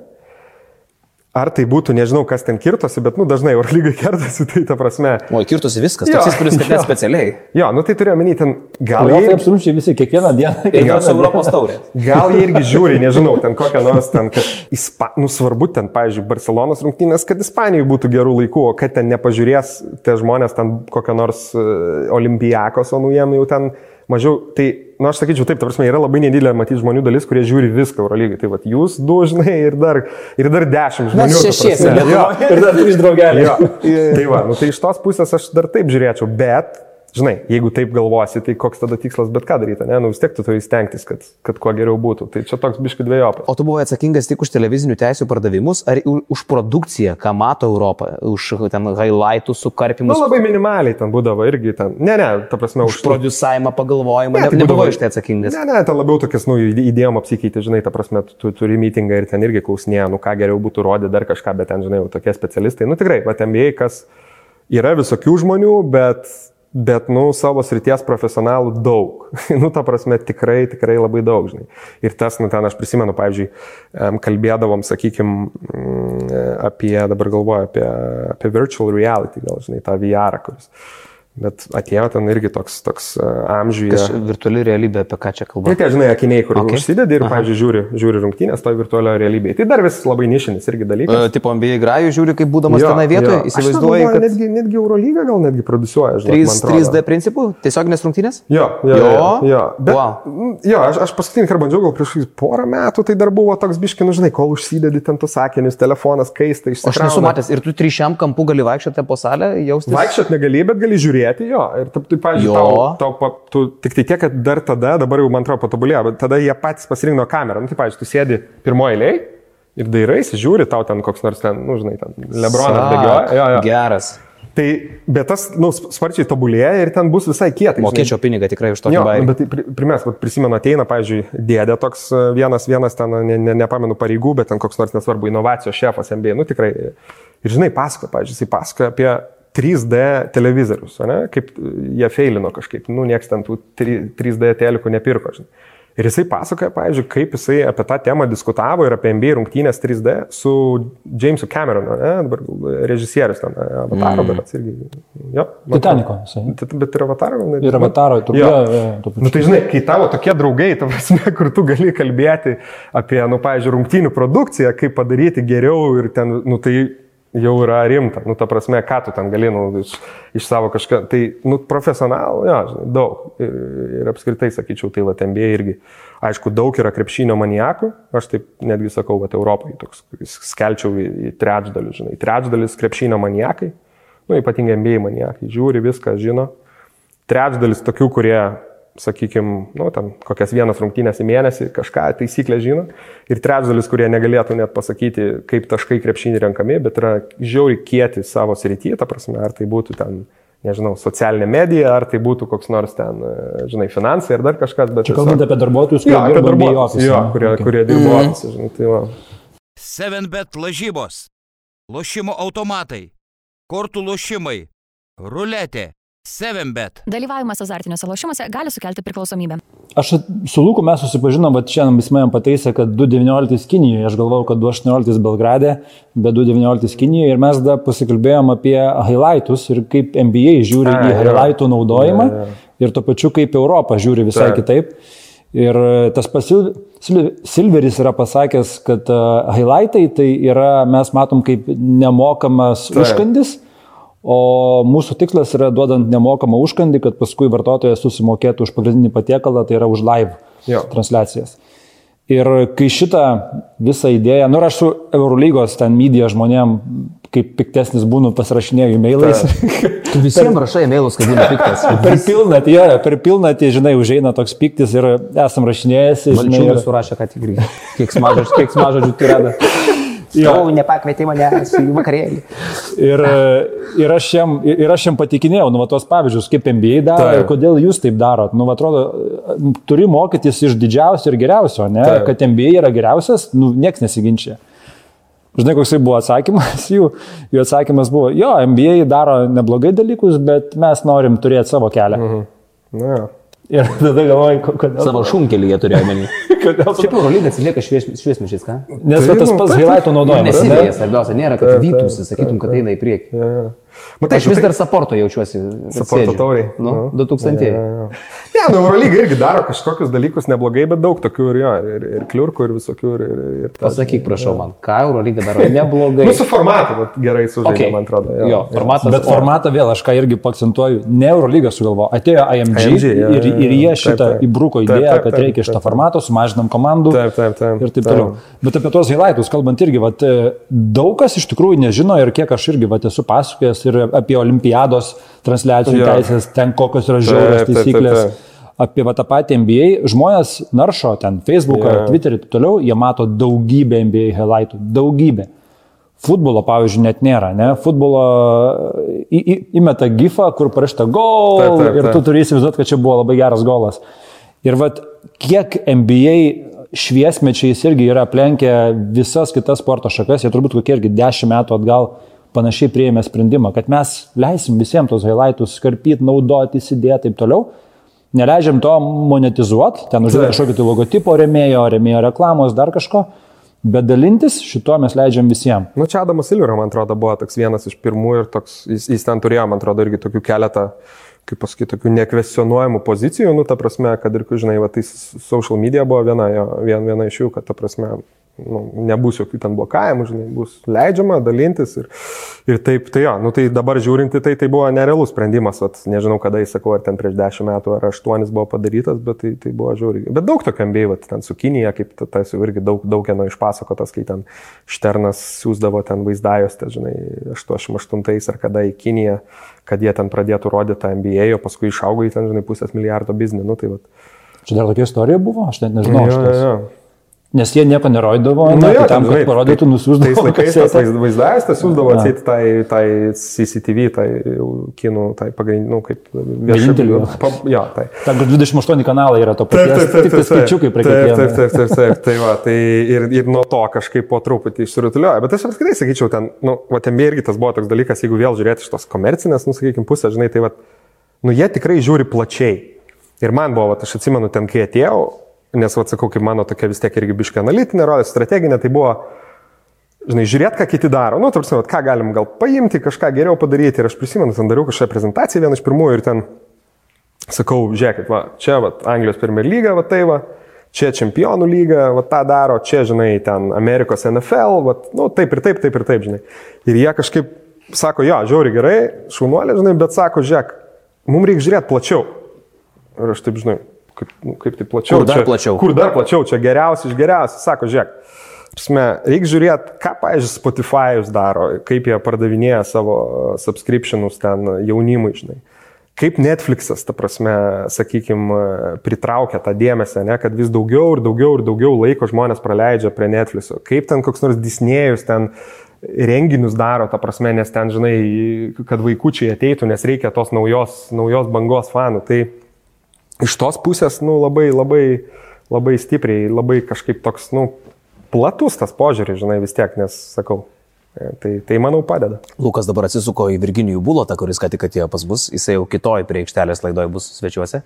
Ar tai būtų, nežinau, kas ten kirtosi, bet, nu, dažnai Eurolygai kertasi, tai ta prasme. O, kirtusi viskas, Jo, toks įspūdis, kad jo. specialiai. Jo, nu tai turiu omeny, ten gal... Jie- absoliučiai visi, kiekvieną dieną. Dieną. Europos taurė. Gal jie irgi žiūri, nežinau, ten kokią nors ten, kad, ispa, nu svarbu ten, pavyzdžiui, Barcelonos rungtynės, kad Ispanijoje būtų gerų laikų, o kad ten nepažiūrės tie žmonės ten kokią nors uh, olimpijakos, o nu jiem jau ten mažiau, tai, na, nu, aš sakyčiau, taip, ta prasme, yra labai nedidelė matyti žmonių dalis, kurie žiūri viską Eurolygai. Tai vad, jūs du, žinai, ir dar, ir dar dešimt žmonių. prasme. Jo. Ir dar trys draugeliai. Jo. Tai va, nu, tai iš tos pusės aš dar taip žiūrėčiau, bet, žinai, jeigu taip galvosi, tai koks tada tikslas bet ką daryti, ne, nu vis tiek tu turi stengtis, kad, kad kuo geriau būtų. Tai čia toks biški dviejopas. O tu buvai atsakingas tik už televizinių teisų pardavimus ar už produkciją, ką mato Europą, už ten highlightų Nu, sukarpimus, labai minimaliai ten būdavo irgi ten. Ne, ne, ta prasme, už už produsavimą, pagalvojimą, Ne, ne, tai nebuvai iš tai atsakingas. Ne, ne, ten labiau tokias, nu, idėjom apsikeitė, žinai, ta prasme, tu, tu turi mitingą ir ten irgi klausinėja, nu, ką geriau būtų rodyti, dar kažką, bet ten, žinai, tokie specialistai. Nu, tikrai, va, MBA, kas yra visokių žmonių, bet, bet, nu, savo srities profesionalų daug. nu, ta prasme, tikrai, tikrai labai daug, žinai. Ir tas, nu, ten aš prisimenu, pavyzdžiui, kalbėdavom, sakykime, apie, dabar galvoju, apie, apie virtual reality, gal, žinai, tą VR, kuris Bet atėjo ten irgi toks, toks uh, amžiuje. Kaž, virtuali realybė, apie ką čia kalba. Tai tie, žinai, akiniai, kur Okay. užsidedi ir, pavyzdžiui, žiūri, žiūri rungtynės toje virtualioje realybėje. Tai dar vis labai nišinis irgi dalykas. Uh, tipo, NBA grajų žiūri, kaip būdamas tenai vietoje, įsivaizduoji, kad netgi, netgi Eurolyga gal netgi produsuoja, žinai. 3, 3D principų, tiesioginės rungtynės? Jo, jo, Jo? jo, jo. Bet, Wow. jo aš, aš paskutinį kartą bandžiau, gal prieš porą metų, tai dar buvo toks biškinų, žinai, kol užsidedi ten tus sakinius, telefonas kaista iš Aš nesu matęs, ir tu trišiam kampu gali vaikščioti po salę, jaustis. Vaikščiot negali, bet gali žiūrėti, jo. Ir taip, tai, pavyzdžiui, tau, tau, pa- tu, tik tai tiek, kad dar tada, dabar jau man atrodo patobulėjo, bet tada jie patys pasirinko kamerą. Nu, tai, pavyzdžiui, tu sėdi pirmoje eilėje ir dairaisi, žiūri, tau ten koks nors ten, nu, žinai, ten Lebronas bėgioja. Geras. Tai, bet tas, nu, sparčiai tobulėja ir ten bus visai kietai. Mokėčiau pinigą tikrai už tokį Jo, nu, bet tai pri- primės, prisimenu, ateina, pavyzdžiui, dėdė toks e, vienas, vienas ten, ne, ne, nepamenu pareigų, bet ten koks nors nesvarbu, inovacijos šefas MBA, nu tikrai. Ir žinai, pasakoja, pavyzdžiui, jisai pasakoja apie 3D televizorius, ne, kaip e, jie feilino kažkaip, nu, nieks ten tų 3- 3D telikų nepirko, žinai. Ir jisai pasakoja, pavyzdžiui, kaip jisai apie tą temą diskutavo ir apie NBA rungtynės 3D su Jamesu Cameronu, ne, dabar režisierius ten, e, Avataro, mm. bet irgi. Jo, Titaniko. Bet- ir avataro gal net. Ir avataro, tu Jo. buvai. Nu tai žinai, kai tavo tokie draugai, ta prasme, kur tu gali kalbėti apie, nu, pavyzdžiui, rungtynių produkciją, kaip padaryti geriau ir ten, nu tai jau yra rimta. Nu, ta prasme, ką tu ten gali, nu, iš, iš savo kažką. Tai, nu, profesionalų, jo, žinai, daug. Ir, ir apskritai, sakyčiau, tai Latembė irgi. Aišku, daug yra krepšinio manijakų. Aš taip netgi sakau, kad Europai toks, skelčiau į, į trečdalį, žinai. Trečdalis krepšinio manijakai. Nu, ypatingai MBA manijakai. Žiūri viską, žino trečdalis tokių, kurie, sakykime, nu, ten kokias vienas rungtynės į mėnesį kažką taisyklę žino, ir trečdalis, kurie negalėtų net pasakyti, kaip taškai krepšinį renkami, bet yra žiauri kieti savo srityje, ta prasme, ar tai būtų ten, nežinau, socialinė medija, ar tai būtų koks nors ten, e, žinai, finansai ar dar kažkas, bet... Čia kalbant apie darbuotojus, Jo, kurie apie dirba darbuotojus, jo, kurie, Okay. kurie dirbo ofise, žinai, tai va. 7bet lažybos, lošimo automatai, kortų lošimai, ruletė, 7bet. Dalyvavimas azartiniuose lošimuose gali sukelti priklausomybę. Aš su Luku mes susipažinom, bet šiandien jis man pataisė, kad 2.19 Kinijoje, aš galvojau, kad 2.18 Belgrade, bet 2.19 Kinijoje ir mes dar pasikalbėjom apie highlightus ir kaip NBA žiūri A, į highlightų naudojimą Jo, jo. ir tuo pačiu kaip Europa žiūri visai Taip. kitaip. Ir e, tas pats Sil- Sil- Silveris yra pasakęs, kad uh, highlightai tai yra, mes matom kaip nemokamas Taip. užkandis, o mūsų tikslas yra duodant nemokamą užkandį, kad paskui vartotojas susimokėtų už pagrindinį patiekalą, tai yra už live Jo. transliacijas. Ir kai šitą visą idėją, nu ir aš su Eurolygos ten medija žmonėm, kaip piktesnis būnu, pasirašinėjau e-mailais. Tu visiems rašai mailus, kad būna piktas. per pilnatį, jo, per pilnatį, žinai, užeina toks piktis ir esam rašinėjęs. Žinai, ir- surašė, kad tik irgi. Kiek smažodžių, kiek smažodžių tu rada. Jo. Jau nepakvietė manęs į vakarėlį. Ir, ir, aš jam, ir aš jam patikinėjau, nu, va, tos pavyzdžius, kaip MBA daro Taip. ir kodėl jūs taip darot. Nu, va, atrodo, turi mokytis iš didžiausio ir geriausio, ne? Taip. Kad MBA yra geriausias, nu, nieks nesiginčia. Žinai, koks buvo atsakymas jų? Jų atsakymas buvo, jo, MBA daro neblogai dalykus, bet mes norim turėti savo kelią. Mhm. Na, jo. Ir tada galvoju, ko- kodėl. Savo šunkelį jie turėjo menį. kodėl Šiaip Eurolyga atsilieka švies, šviesmečiais, ką? Nes Tai, tas pats taip, highlightų naudojimas. ne? Nesivėjas, svarbiausia, nėra, kad vytųsi, sakytum, kad eina į priekį. Ja, ja. Matai, Aš vis dar saporto jaučiuosi. Saporto tauriai. Nu, Nu. 2000. Ja, ja, ja. Ne, nu, Eurolyga irgi daro kažkokius dalykus neblogai, bet daug tokių ir jo, ir, ir kliurkų, ir visokių. Ir, ir, ir tas. Pasakyk, prašau man, ką Eurolyga daro neblogai. Mūsų formatą vat, gerai sužaidė, Okay. man atrodo. Jo, formatas. Bet formatą vėl aš ką irgi akcentuoju, ne Eurolyga sugalvo, atėjo IMG, IMG, jo, ir, jo, ir jie taip, šitą taip. įbruko idėją, taip, kad reikia šitą formatą, sumažinam komandų Taip, taip, taip. ir taip toliau. Bet apie tos highlightus kalbant irgi, vat, e, daug kas iš tikrųjų nežino ir kiek aš irgi vat, esu pasakojęs ir apie olimpiados transliacijų Jo. teisės, ten kokios yra žiaurios Taip, taip, taip, taisyklės. taip. Apie va, tą patį NBA, žmonės naršo ten Facebooką, Jo. Twitterį ir taip toliau, jie mato daugybę NBA highlightų, daugybę. Futbolo, pavyzdžiui, net nėra, ne? Futbolo į, į, įmeta gifą, kur parašyta gol Taip, taip, ir tu taip. turi įsivaizduoti, kad čia buvo labai geras golas. Ir vad, kiek NBA šviesmečiais irgi yra aplenkę visas kitas sporto šakas, jie turbūt kokie irgi dešimt metų atgal panašiai prieėmė sprendimą, kad mes leisim visiems tos highlightus skarpyti, naudoti, įsidėti ir taip toliau. Neleidžiam to monetizuoti, ten uždėti Taip. kažkokio tai logotipo remėjo, remėjo reklamos, dar kažko, bet dalintis šituo mes leidžiam visiems. Nu, čia Adamas Silvero, man atrodo, buvo toks vienas iš pirmųjų ir toks, jis, jis ten turėjo, man atrodo, irgi tokių keletą kaip pasakyti, tokių nekvestionuojamų pozicijų, nu, ta prasme, kad ir, žinai, va, tai social media buvo viena, jo, vien, viena iš jų, kad, ta prasme, nu, nebus jokių ten blokavimų, žinai, bus leidžiama dalintis ir, ir taip, tai jo, nu tai dabar žiūrinti, tai tai buvo nerealus sprendimas, vat, nežinau kada jis sakau, ar ten prieš dešimt metų ar aštuonis buvo padarytas, bet tai, tai buvo žiūri. Bet daug tokių ambėjų, ten su Kinija, kaip tas jau irgi daug, daug kieno išpasakotas, kai ten Šternas siūsdavo ten vaizdajos, tai žinai, 88 ar kada į Kiniją, kad jie ten pradėtų rodyti tą MBA, o paskui išaugo į ten, žinai, pusės milijardo biznį. Nu, tai vat. Čia dar tokia istorija buvo, aš net nežinau. Jo, jo, jo. Nes jie nieko nerodydavo, Nu, na, jo, tai tam, kad parodytų, tai- nusiųsdavo. Tais laikais tas vaizdas, tas siūsdavo Jo. atseit tai, tai CCTV, tai kinų, tai pagrindinių, nu, kaip Vienintelių. Jo, tai. Ten kur 28 kanalai yra to paties, tik tai skaičiukai prie taip, kiekvieno. taip, taip, taip, taip, tai va, tai ir, ir nuo to kažkaip po truputį išsirutulioja. Bet aš apskritai sakyčiau, ten, nu, va, ten irgi tas buvo toks dalykas, jeigu vėl žiūrėti iš tos komercinės, nu, sakykime, pusės, žinai, tai va, nu, jie tikrai žiūri plačiai. Ir man buvo, va, aš atsimenu ten, kai atėjau, nes, va, sakau, kaip mano tokia vis tiek irgi biška analitinė rolė, strateginė, tai buvo, žinai, žiūrėt, ką kiti daro. Nu, tarsi, ką galim gal paimti, kažką geriau padaryti. Ir aš prisimenu, ten dariau kažkokią prezentaciją vieną iš pirmųjų ir ten sakau, žiūrėkit, va, čia va, Anglijos Premier lyga, va tai va, čia Čempionų lyga, va tą daro, čia, žinai, ten Amerikos NFL, va, nu, taip ir taip, taip ir taip, žinai. Ir jie kažkaip sako, jo, žiauri gerai, šaunuolė, žinai, bet sako, žiūrėk, mums reikia žiūrėti plačiau. Ir aš taip, žinai, kaip, nu, kaip tai plačiau. Kur dar čia, plačiau? Kur dar plačiau, čia geriausi iš geriausių. Sako, žiūrėk, prasme, reikia žiūrėti, ką, pavyzdžiui, Spotify'us daro, kaip jie pardavinėja savo subscriptionus ten jaunimui, žinai. Kaip Netflix'as, ta prasme, sakykime, pritraukia tą dėmesį, ne, kad vis daugiau ir daugiau ir daugiau laiko žmonės praleidžia prie Netflix'o. Kaip ten koks nors Disnėjus ten renginius daro, ta prasme, nes ten, žinai, kad vaikučiai ateitų, nes reikia tos naujos, naujos bangos fanų. Tai iš tos pusės, nu, labai, labai, labai stipriai, labai kažkaip toks, nu, platus tas požiūris, žinai, vis tiek, nes, sakau, e, tai, tai manau padeda. Lukas dabar atsisuko į Virginijų Bulotą, kuris ką tik atėjo pas mus, jisai jau kitoj prie aikštelės laidoje bus svečiuose.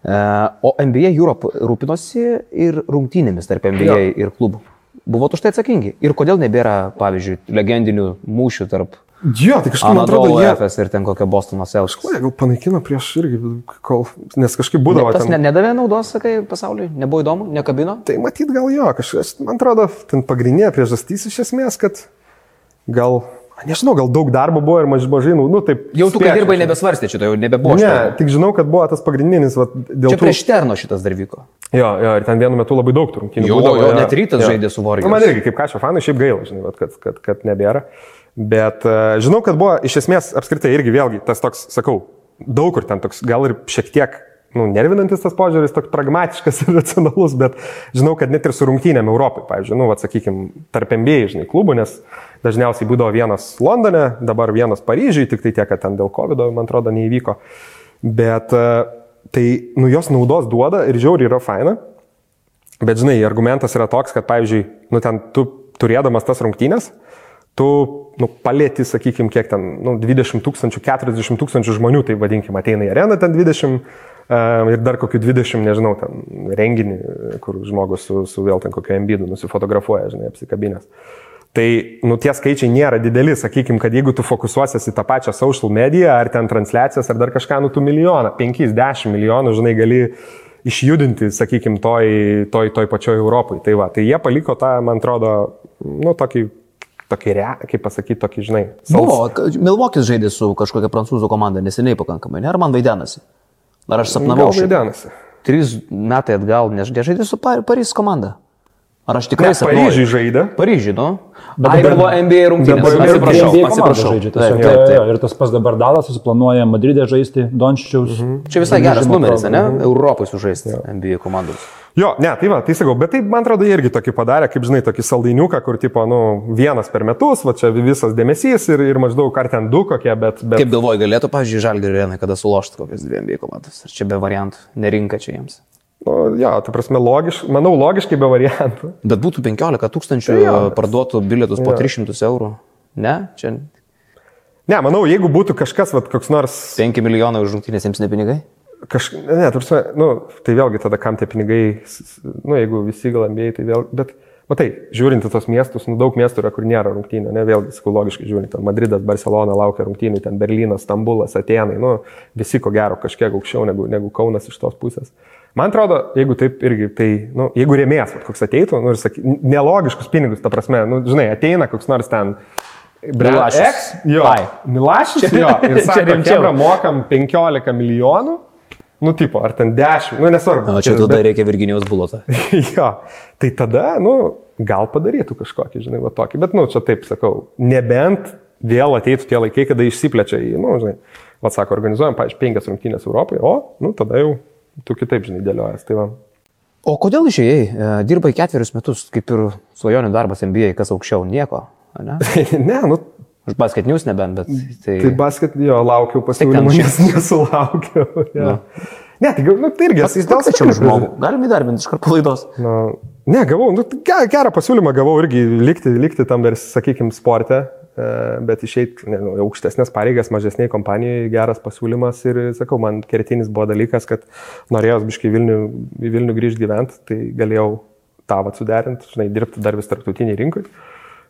E, O NBA Europe rūpinosi ir rungtynėmis tarp NBA Jo. ir klubų. Buvot už tai atsakingi. Ir kodėl nebėra, pavyzdžiui, legendinių mūšių tarp Jo, tai kažkaip man atrodo, jie... FS ir ten kokio Bostono Celtics? Kažkuo gal panaikino prieš irgi, kol, nes kažkaip būdavo Tas ten. ne, nedavė naudos, sakai, pasauliui? Nebuvo įdomu, nekabino? Tai matyt gal jo, kažkas, man atrodo, ten pagrindinė priežastys iš esmės, kad gal, nežinau, gal daug darbo buvo ir maž, mažai, nu, nu taip. Jau tu, kai spėčiau, dirbai, nebesvarstė šito, jau nebebuvo. Ne, šito. tik žinau, kad buvo tas pagrindinis, va, dėl Čia prieš Terno šitas dar vyko. Jo, jo, ir ten vienu metu labai daug turrungtynių. Jo, būdavo, jo, net rytas žaidė su Warriors. Nu, man irgi kaip kažko fanai šiaip gaila, žinai, vat, kad, kad, kad nebėra. Bet uh, žinau, kad buvo iš esmės apskritai irgi vėlgi tas toks, sakau, daug kur ten toks, gal ir šiek tiek, nu, nervinantis tas požiūris, toks pragmatiškas ir racionalus, bet žinau, kad net ir su rungtynėm Europai, pavyzdžiui, nu, atsakykime, tarp MBA, žinai, klubų, nes dažniausiai būdavo vienas Londone, dabar vienas Paryžiui, tik tai tiek, kad ten dėl COVID, man atrodo, neįvyko. Bet uh, tai, nu, jos naudos duoda ir žiauriai yra faina. Bet žinai, argumentas yra toks, kad, pavyzdžiui, nu, ten tu turėdamas tas rungtynės, tu nu, palėti, sakykime, kiek ten, nu, 20 tūkstančių, 40 tūkstančių žmonių, tai vadinkim, ateina į areną ten 20 uh, ir dar kokių 20, nežinau, ten renginį, kur žmogus su, su vėl ten kokiu embidu nusifotografuoja, žinai, apsikabinės. Tai, nu, tie skaičiai nėra dideli, sakykime, kad jeigu tu fokusuosies į tą pačią social mediją, ar ten transliacijas, ar dar kažką, nu, tu milijoną, 5-10 milijonų, žinai, gali išjudinti, sakykime, toj, toj, toj pačioj Europai. Tai va, tai jie paliko tą, man atrodo, nu, tokį, tokį, re, kaip pasakyti, tokį, žinai, Buvo, Milvokis žaidė su kažkokia prancūzų komanda neseniai pakankamai, ne? Ar man vaidenasi? Ar aš sapnavau? Gal vaidenasi. Trys metai atgal, nes žaidė su Par- Paryžiaus komanda. Ar aš tikrai Ne, Paryžiui žaidė. Paryžiui, nu. Bet Ai, dabar- buvo NBA rungtynės. dabar Atsiprašau, NBA atsiprašau. žaidžia, Taip, taip, taip. jo, Ir tas pats dabar Dalas planuoja Madridė žaisti, Dončičiaus. Mhm. Čia visai geras numeris, ne? Europai sužaisti NBA komandos. Jo, ne, tai va, tai sakau, bet tai man atrodo irgi tokį padarė, kaip žinai, tokį saldainiuką, kur tipo, nu, vienas per metus, va čia visas dėmesys ir, ir maždaug ar ten du kokie, bet... bet... Kaip galvoji, galėtų, pavyzdžiui, Žalgirio arenai, kada sulošti kokias dvi NBA komandas? Ar čia be variantų? Nerinka čia jiems. Nu, jo, tai prasme, logiškai, manau, logiškai be variantų. Bet būtų 15 tūkstančių Tai parduotų bilietus po Jo. 300 eurų. Ne? Čia Ne, manau, jeigu būtų kažkas, va, koks nors... 5 milijonai už rungtynės jiems ne pinigai? Kaž... Ne, tarsi, nu, tai vėlgi tada kam tie pinigai, nu, jeigu visi gal ambėjai, tai vėl, bet Matai, žiūrint į tos miestus, nu, daug miestų yra, kur nėra rungtynių, ne vėlgi psichologiškai žiūrint, ten Madridas, Barcelona laukia rungtynių, ten Berlynas, Stambulas, Atenai, nu, visi ko gero kažkiek aukščiau negu, negu Kaunas iš tos pusės. Man atrodo, jeigu taip irgi, tai, nu, jeigu rėmės, koks ateitų, nu, ir saky, nelogiškus pinigus, ta prasme, nu, žinai, ateina koks nors ten Milašius. Jo, Ai. Milašius, jo, ir Čia sako, rimčiau. Hebra, mokam 15 milijonų, nu, tipo, ar ten 10, nu, nesvarbu. O čia Bet- tada reikia Virginijos bulotą. jo, tai tada, nu, gal padarytų kažkokį, žinai, va tokį, bet, nu, čia taip sakau, nebent vėl ateitų tie laikai, kada išsiplečia į, nu, žinai, va sako, organizuojam, pavyzdžiui, penkias rungtynės Europoje, o, nu, tada jau tu kitaip, žinai, dėliojas. Tai va. O kodėl išėjai? E, Dirbai ketverius metus, kaip ir svajonių darbas MBA, kas aukščiau, nieko. Ne? ne, nu, Už basketinius nebent, bet tai... tai basket, jo, laukiau pasiūlymų, nes nesulaukiau. Ja. Ne, tai, nu, tai irgi, Jis dėl skaičių žmogų. Galim įdarbinti iš karto laidos. Nu, ne, gavau, nu, ge- gerą pasiūlymą gavau irgi likti, likti tam dar, sakykime, sporte, e, bet išeiti į aukštesnės pareigas, mažesniai kompanijai, geras pasiūlymas ir, sakau, man kertinis buvo dalykas, kad norėjau biškai Vilnių, į Vilnių grįžti gyventi, tai galėjau tą vat suderinti, žinai, dirbti dar vis tarptautiniai rinkai,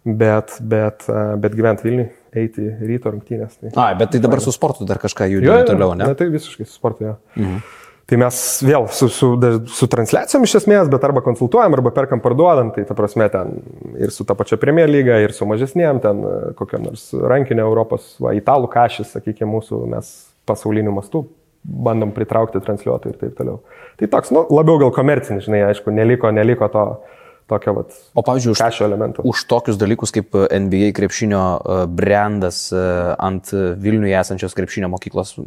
bet, bet, bet gyventi Vilniui, eiti ryto rungtynės. Tai... A, bet tai dabar su sportu dar kažką judėjai toliau, ne? Ne, tai visiškai su sportu, jo. Mhm. Tai mes vėl su, su, su transliacijom iš esmės, bet arba konsultuojam, arba perkam parduodam, tai ta prasme ten ir su ta pačia Premier lyga, ir su mažesniem, ten kokiam nors rankinio Europos, va, italų kažis, sakykime, mūsų mes pasauliniu mastu bandom pritraukti transliuotojų ir taip toliau. Tai toks, nu, labiau gal komercinis, žinai, aišku, neliko, neliko to tokio, vat, O pavyzdžiui, už, kažio elemento. už tokius dalykus kaip NBA krepšinio e, brandas e, ant Vilniuje esančios krepšinio mokyklos e,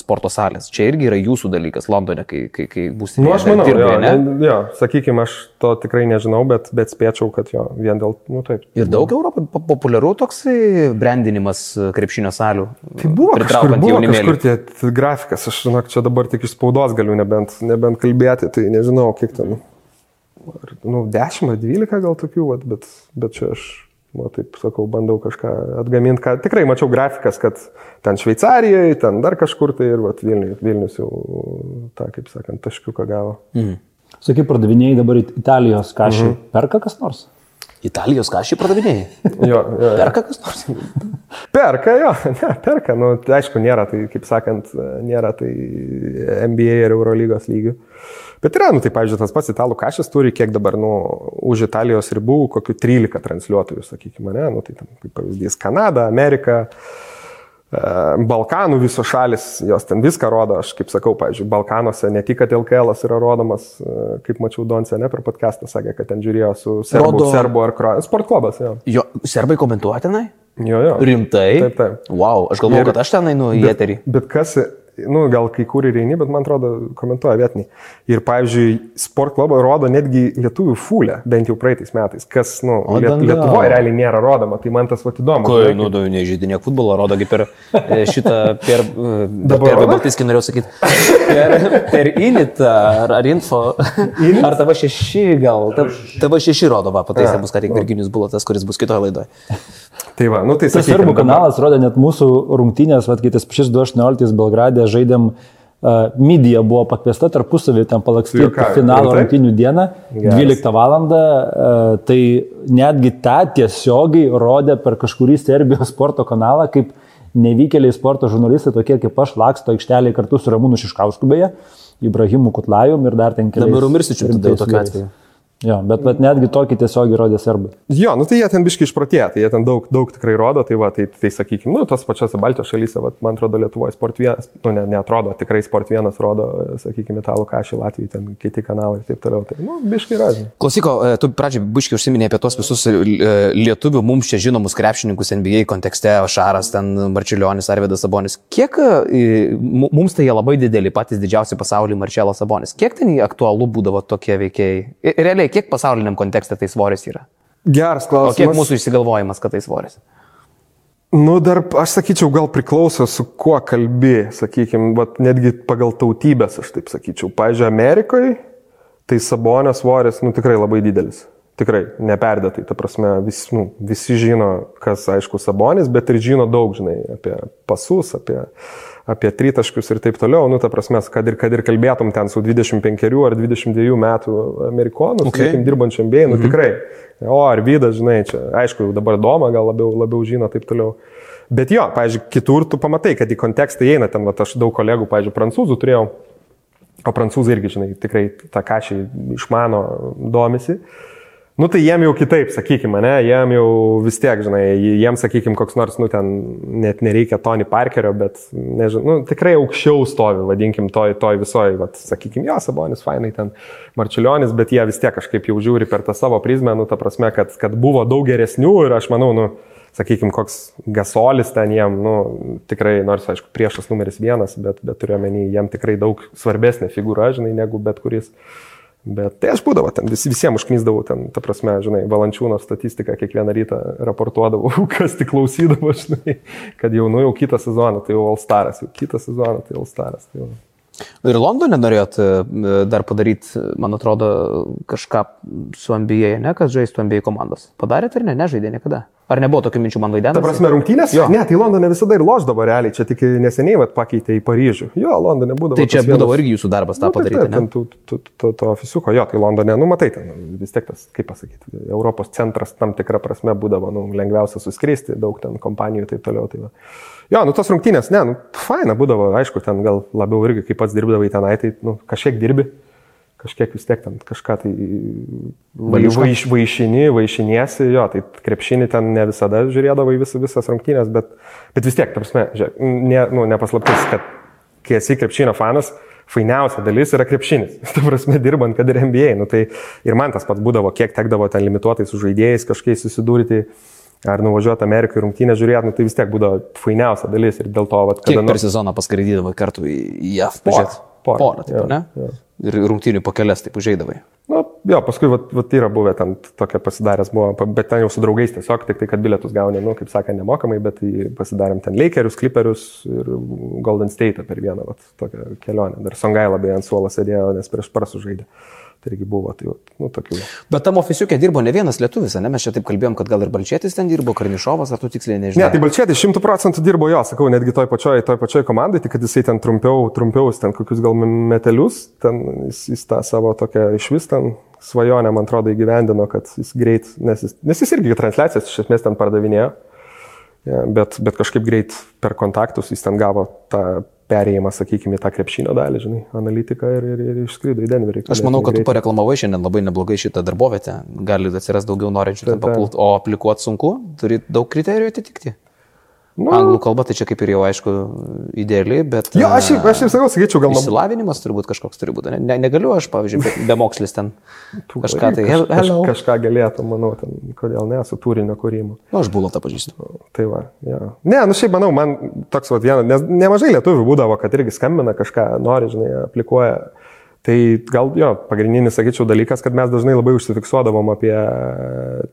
sporto salės. Čia irgi yra jūsų dalykas Londone, kai, kai, kai būsite. Nu, aš manau, dirbai, jo, ne? jo, sakykime, aš to tikrai nežinau, bet, bet spėčiau, kad jo, vien dėl, nu taip. Ir daug Europoje po- populiaru toksai brandinimas e, krepšinio salių. Tai buvo kažkur, buvo jaunimėlį. kažkur tie grafikas, aš žinok, čia dabar tik iš spaudos galiu nebent, nebent kalbėti, tai nežinau, kiek ten, ar, nu, 10 ar 12 gal tokių, vat, bet, bet čia aš, nu, taip sakau, bandau kažką atgaminti, ką tikrai mačiau grafikas, kad ten Šveicarijoje, ten dar kažkur tai ir vat, Vilnius, Vilnius jau tą, kaip sakant, taškiuką gavo. Sakai, pardavinėjai dabar It- Italijos kažį. Mhm. Perka kas nors? Italijos kažį pardavinėjai. Jo, jo, jo. Perka kas nors? Perka, jo, ne, perka, nu, tai aišku, nėra tai, kaip sakant, nėra tai NBA ir Eurolygos lygių. Bet yra, nu, tai, pavyzdžiui, tas pats italų kažas turi, kiek dabar, nu, už Italijos ribų, kokiu 13 transliuotojų, sakykime, ne, nu, tai tam, kaip pavyzdys, Kanada, Amerika, e, Balkanų visos šalis, jos ten viską rodo, aš kaip sakau, pavyzdžiui, Balkanuose ne tik, kad LKL yra rodomas, e, kaip mačiau Donce, ne per podcastą sakė, kad ten žiūrėjo su serbu, Rodo- serbu ar kro... sport klubas, jo. Jo, serbai komentuoja tenai? Jo, jo. Rimtai? Taip, taip. Wow, aš galvoju, kad aš ten einu į eterį. bet kas, nu, gal kai kur ir eini, bet man atrodo, komentuoja vietiniai. Ir, pavyzdžiui, sport klubą rodo netgi lietuvių fulę, bent jau praeitais metais, kas, nu, O liet. Lietuvoje realiai nėra rodoma, tai man tas vat įdomu. Ko, nu, du nežydinė futbolą, rodo kaip per e, šitą, per, e, Dabar per? Baltiskį norėjau sakyti, per, per Initą ar, ar Info, ar tavo šeši gal, tavo šeši rodo, va, pataisė bus tik Virginijus Bulotas, kuris bus kitoje laidoje. Tai va, nu tai Tas sakykim, serbų kanalas rodė net mūsų rungtynės, vad kai tas šis 2.18 Belgradė žaidėm, uh, Midija buvo pakviesta tarpusavį ten palakstyti Juokauji, finalo rimtai? rungtynių dieną, Geras. 12 val. Uh, tai netgi tą tiesiogiai rodė per kažkurį Serbijos sporto kanalą, kaip nevykėliai sporto žurnalistai, tokie kaip aš, laksto aikštelėje kartu su Ramūnu Šiškausku beje, Ibrahimu Kutlajum ir dar ten keliais. Dabar rimtais tokiu vyrais. atveju. Jo, bet, bet netgi tokį tiesiogiai rodė serbai. Jo, nu tai jie ten biški išprotėję, tai jie ten daug, daug tikrai rodo, tai va, tai, tai sakykime, nu, tos pačiose Baltijos šalyse, va, man atrodo, Lietuvoje sport vienas, nu, ne, neatrodo, tikrai sport vienas rodo, sakykime, italų kažį, Latvijai, ten kiti kanalai ir taip toliau. Tai, nu, biški ražinai. Klausyko, e, tu pradžiai biškiai užsiminė apie tos visus e, lietuvių mums čia žinomus krepšininkus NBA kontekste, Šaras, ten Marčiulionis, Arvidas Sabonis. Kiek e, mu- mums tai jie labai dideli, patys didžiausi pasaulyje Marčelas Sabonis. Kiek ten aktualu būdavo tokie veikėjai? Ir realiai, kiek pasauliniam kontekste tai svoris yra? Geras O klausimas. kiek mūsų išsigalvojimas, kad tai svoris? Nu, dar aš sakyčiau, gal priklauso su kuo kalbi, sakykime, bet netgi pagal tautybės, aš taip sakyčiau. Pavyzdžiui, Amerikoje tai sabonės svoris, nu, tikrai labai didelis. Tikrai, neperdėtai, ta prasme, vis, nu, visi žino, kas, aišku, Sabonis, bet ir žino daug, žinai, apie pasus, apie, apie tritaškius ir taip toliau, nu, ta prasme, kad ir, kad ir kalbėtum ten su 25 ar 22 metų amerikonų, okay. sakykim, dirbančiam bėjai, nu, mhm. tikrai. O, ar Vydas, žinai, čia, aišku, dabar Doma gal labiau, labiau žino, taip toliau. Bet jo, pažiūrėjau, kitur tu pamatai, kad į kontekstą įeina ten, va, aš daug kolegų, pažiūrėjau, prancūzų turėjau, o prancūzai irgi, žinai, tikrai tą kažį išmano, domisi. Nu tai jiem jau kitaip, sakykime, ne, jiem jau vis tiek, žinai, jiem, sakykime, koks nors, nu ten net nereikia Tony Parkerio, bet, nežinau, nu, tikrai aukščiau stovi, vadinkim, toj, toj visoj, vat, sakykime, jo, Sabonis, fainai ten, Marčiulionis, bet jie vis tiek kažkaip jau žiūri per tą savo prizmę, nu, ta prasme, kad, kad buvo daug geresnių ir aš manau, nu, sakykime, koks gasolis ten jiem, nu, tikrai, nors, aišku, priešas numeris vienas, bet, bet turiuomenį, jiem tikrai daug svarbesnė figūra, žinai, negu bet kuris. Bet tai aš būdavo ten, vis, visiems užknysdavau ten, ta prasme, žinai, valančiūno statistiką kiekvieną rytą raportuodavau, kas tik klausydavo, žinai, kad jau, nu, jau kitą sezoną, tai jau Alstaras, jau kitą sezoną, tai Alstaras. Tai jau. Ir Londone norėjot e, dar padaryti, man atrodo, kažką su NBA, ne, kad žaistų NBA komandos. Padarėt ar ne, nežaidė niekada? Ar nebuvo tokių minčių man vaidinti? Ta prasme, rungtynės? Jo. Ne, tai Londone visada ir loždavo realiai, čia tik neseniai vat, pakeitė į Paryžių. Jo, Londone būdavo. Tai čia vienas... būdavo irgi jūsų darbas tą nu, padaryti. Tai, ten, tu, tu, tu, to ofisiuko, jo, tai Londone, nu matai, ten vis tiek tas, kaip pasakyti, Europos centras tam tikrą prasme būdavo, nu, lengviausia suskristi, daug ten kompanijų ir taip toliau. Tai va. jo, nu tos rungtynės, ne, nu, faina būdavo, aišku, ten gal labiau irgi, kaip pats dirbdavai tenai, tai, nu, kažkiek dirbi kažkiek vis tiek ten kažką tai vaiš, vaišini, vaišiniesi, jo, tai krepšinį ten ne visada žiūrėdavai vis, visas rungtynės, bet, bet vis tiek, tarsi, ne, nu, nepaslaptis, kad kai esi krepšinio fanas, fainiausia dalis yra krepšinis. Tu prasme, dirbant, kad ir NBA. Nu, tai ir man tas pats būdavo, kiek tekdavo ten limituotai su žaidėjais kažkaip susidūrti. Ar nuvažiuoti Amerikai rungtynę žiūrėti, nu, tai vis tiek būdavo fainiausia dalis ir dėl to, kad... Kiek per nu, sezoną paskraidydavo kartu į JAV? Porą. Porą, porą taip, ja, ne? Ja ir rungtynių po kelias taip užeidavai. Na, jo, paskui vat, vat yra buvę ten tokia pasidaręs buvo, bet ten jau su draugais tiesiog, tik tai, kad bilietus gauni, nu, kaip sakė, nemokamai, bet pasidarėm ten Lakerius, Clipperius ir Golden State per vieną vat, tokią kelionę. Dar Songai labai ant suolo sėdėjo, nes prieš parą sužaidė. Tai irgi buvo, tai, nu, tokių. Bet tam ofisiukė dirbo ne vienas lietuvis, ne? Mes čia taip kalbėjom, kad gal ir Balčėtis ten dirbo, Karnišovas, ar tu tiksliai nežinai? Ne, tai Balčėtis šimtų procentų dirbo jo, sakau, netgi toj pačioj, toj pačioj komandai, tik kad jisai ten trumpiau, trumpiau, ten kokius gal metelius, ten jis, jis tą savo tokią iš vis ten svajonę, man atrodo, įgyvendino, kad jis greit, nes jis, nes jis irgi transliacijas iš esmės ten pardavinėjo, bet, bet kažkaip greit per kontaktus jis ten gavo tą perėjimas, sakykime, tą krepšinio dalį, žinai, analitiką ir, ir, ir išskrido į Denverį. Aš manau, kad greitai. tu pareklamavai šiandien labai neblogai šitą darbovietę, gali atsiras daugiau norinčių ten papult, o aplikuoti sunku, turi daug kriterijų atitikti. Nu, Anglų kalba tai čia kaip ir jau aišku ideali, bet... Jo, aš, aš ir sakau, sakyčiau, gal... Išsilavinimas turbūt kažkoks turi būti. Ne, negaliu aš, pavyzdžiui, be mokslis ten kažką tai... Kaž, kaž, kažką galėtų, manau, ten, kodėl ne, su turinio kūrimu. Na, nu, aš buvau tą pažįstu. Tai va, ja. Ne, nu šiaip manau, man toks va vienas, nes nemažai lietuvių būdavo, kad irgi skambina kažką, nori, žinai, aplikuoja. Tai gal jo, pagrindinis, sakyčiau, dalykas, kad mes dažnai labai užsifiksuodavom apie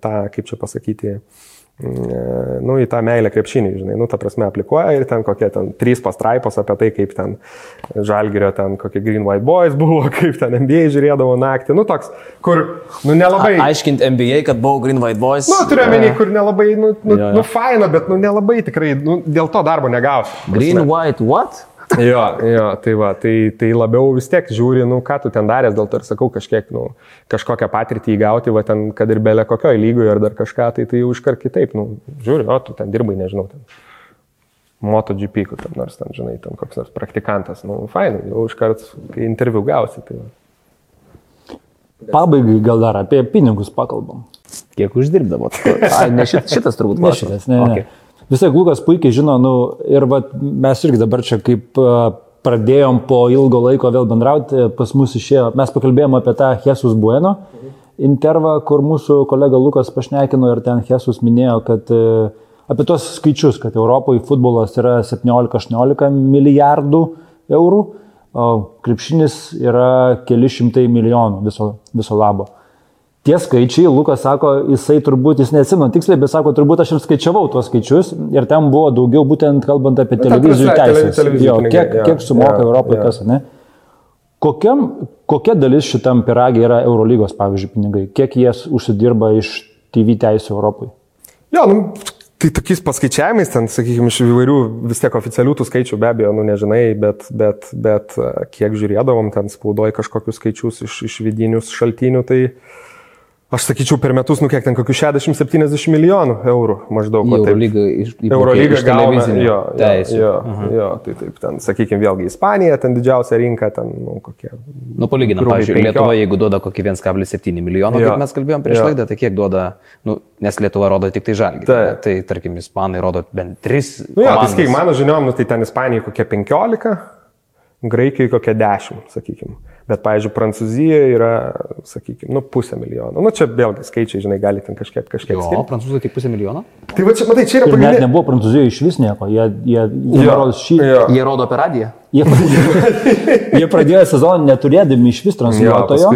tą, kaip čia pasakyti, uh, nu, į tą meilę krepšinį, žinai, nu, ta prasme, aplikuoja ir ten kokie ten trys pastraipos apie tai, kaip ten žalgerio, ten kokie Green White Boys buvo, kaip ten NBA žiūrėdavo naktį, nu, toks, kur, nu, nelabai. A, aiškinti NBA, kad buvo Green White Boys. Nu, turiu omeny, kur nelabai, nu, nu, jo, jo. nu faina, bet, nu, nelabai tikrai, nu, dėl to darbo negausi. Green White what? Jo, jo, tai va, tai, tai labiau vis tiek žiūri, nu, ką tu ten daręs, dėl to ir sakau, kažkiek, nu, kažkokią patirtį įgauti, va, ten, kad ir belė kokioje lygoje ar dar kažką, tai tai jau iškart kitaip, nu, žiūri, o tu ten dirbai, nežinau, ten. MotoGP, kur ten nors ten, žinai, ten koks nors praktikantas, nu, fainai, jau iškart, kai interviu gausi, tai va. Pabaigai gal dar apie pinigus pakalbam. Kiek uždirbdavot? Ai, ne šit, šitas turbūt. Ne šitas, ne. Okay. ne. Vis tiek Lukas puikiai žino, nu, ir vat, mes irgi dabar čia kaip pradėjom po ilgo laiko vėl bendrauti, pas mus išėjo, mes pakalbėjome apie tą Jesus Bueno intervą, kur mūsų kolega Lukas pašnekino ir ten Jesus minėjo, kad apie tos skaičius, kad Europoje futbolas yra 17-18 milijardų eurų, o krepšinis yra keli šimtai milijonų viso, viso labo tie skaičiai, Lukas sako, jisai turbūt, jis neatsimenu tiksliai, bet sako, turbūt aš ir skaičiavau tuos skaičius ir ten buvo daugiau būtent kalbant apie televizijų teisės. Jo, kiek, ja, kiek sumoka ja, Europoje ja. tas, ne? Kokiam, kokia dalis šitam piragė yra Eurolygos, pavyzdžiui, pinigai? Kiek jie užsidirba iš TV teisų Europai? Jo, nu, tai tokiais paskaičiavimais, ten, sakykime, iš įvairių vis tiek oficialių tų skaičių be abejo, nu nežinai, bet, bet, bet kiek žiūrėdavom, ten spaudoji kažkokius skaičius iš, iš vidinių šaltinių, tai aš sakyčiau, per metus, nu kiek ten, kokius 60-70 milijonų eurų maždaug. Eurolyga iš, Eurolyga gauna, jo, jo, jo, jo, tai taip, ten, sakykime, vėlgi Ispanija, ten didžiausia rinka, ten, nu, kokie. Nu, palyginam, pavyzdžiui, 15. Lietuva, jeigu duoda kokį 1,7 milijono, Jo. kaip mes kalbėjom prieš Jo. laidą, tai kiek duoda, nu, nes Lietuva rodo tik tai žalgį. Taip. Tai, tarkim, Ispanai rodo bent 3. Nu, jo, tai sakykim, mano žiniom, nu, tai ten Ispanijai kokie 15, Graikijai kokie 10, sakykime. Bet, pavyzdžiui, Prancūzijoje yra, sakykime, nu, pusę milijono. Nu, čia vėlgi skaičiai, žinai, gali ten kažkiek, kažkiek O, prancūzai tik pusę milijono? Tai va čia, matai, čia yra Ir net pagrindinė. nebuvo Prancūzijoje iš vis nieko. Jie, jie, jie, Jo, rodos šį, jo. Jie rodo per radiją. jie, pradėjo, jie pradėjo sezoną neturėdami iš vis transliuotojo.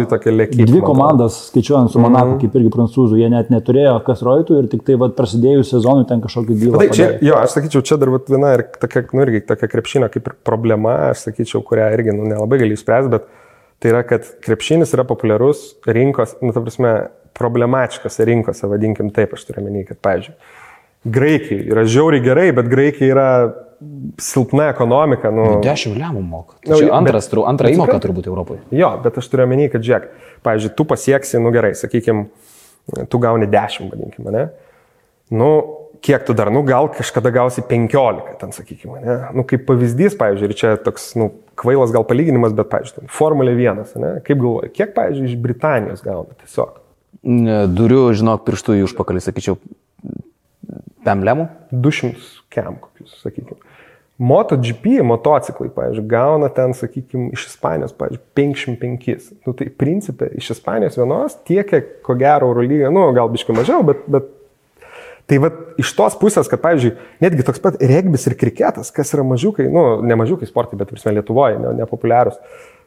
Dvi komandas, skaičiuojant su Monaku, kaip irgi prancūzų, jie net neturėjo kas rodytų ir tik tai vat, prasidėjus sezonui ten kažkokį bylą. Tai čia, jo, aš sakyčiau, čia dar vat viena ir tokia, nu, irgi tokia krepšinio kaip ir problema, aš sakyčiau, kurią irgi, nu, nelabai gali išspręsti, bet tai yra, kad krepšinis yra populiarus rinkos, nu, ta prasme, problematiškose rinkose, vadinkim taip, aš turiu menį, kad, pavyzdžiui, Graikija yra žiauriai gerai, bet Graikija yra silpna ekonomika, nu, 10 lemų moka. Nu, Tai bet- antras, bet įmoka supranti- turbūt Europoje. Jo, bet aš turiu menį, kad žiūrėk, pavyzdžiui, tu pasieksi, nu gerai, sakykim, tu gauni 10, vadinkim, ne? Nu, kiek tu dar, nu gal kažkada gausi 15, ten sakykime, ne? Nu, kaip pavyzdys, pavyzdžiui, ir čia toks, nu, kvailas gal palyginimas, bet, pavyzdžiui, ten Formulė 1, ne? Kaip galvoji, kiek, pavyzdžiui, iš Britanijos gauna tiesiog? Duriu, žinok, pirštų į užpakalį, sakyčiau, 5 lemų. 200 kem kokius, sakykime. MotoGP motociklai, pavyzdžiui, gauna ten, sakykime, iš Ispanijos, pavyzdžiui, 55. Nu, tai principė, iš Ispanijos vienos tiek, ko gero, Eurolyga, nu, gal biškai mažiau, bet, bet Tai va iš tos pusės, kad, pavyzdžiui, netgi toks pat regbis ir kriketas, kas yra mažiukai, nu, ne mažiukai sportai, bet, prasme, Lietuvoje, ne, nepopuliarūs.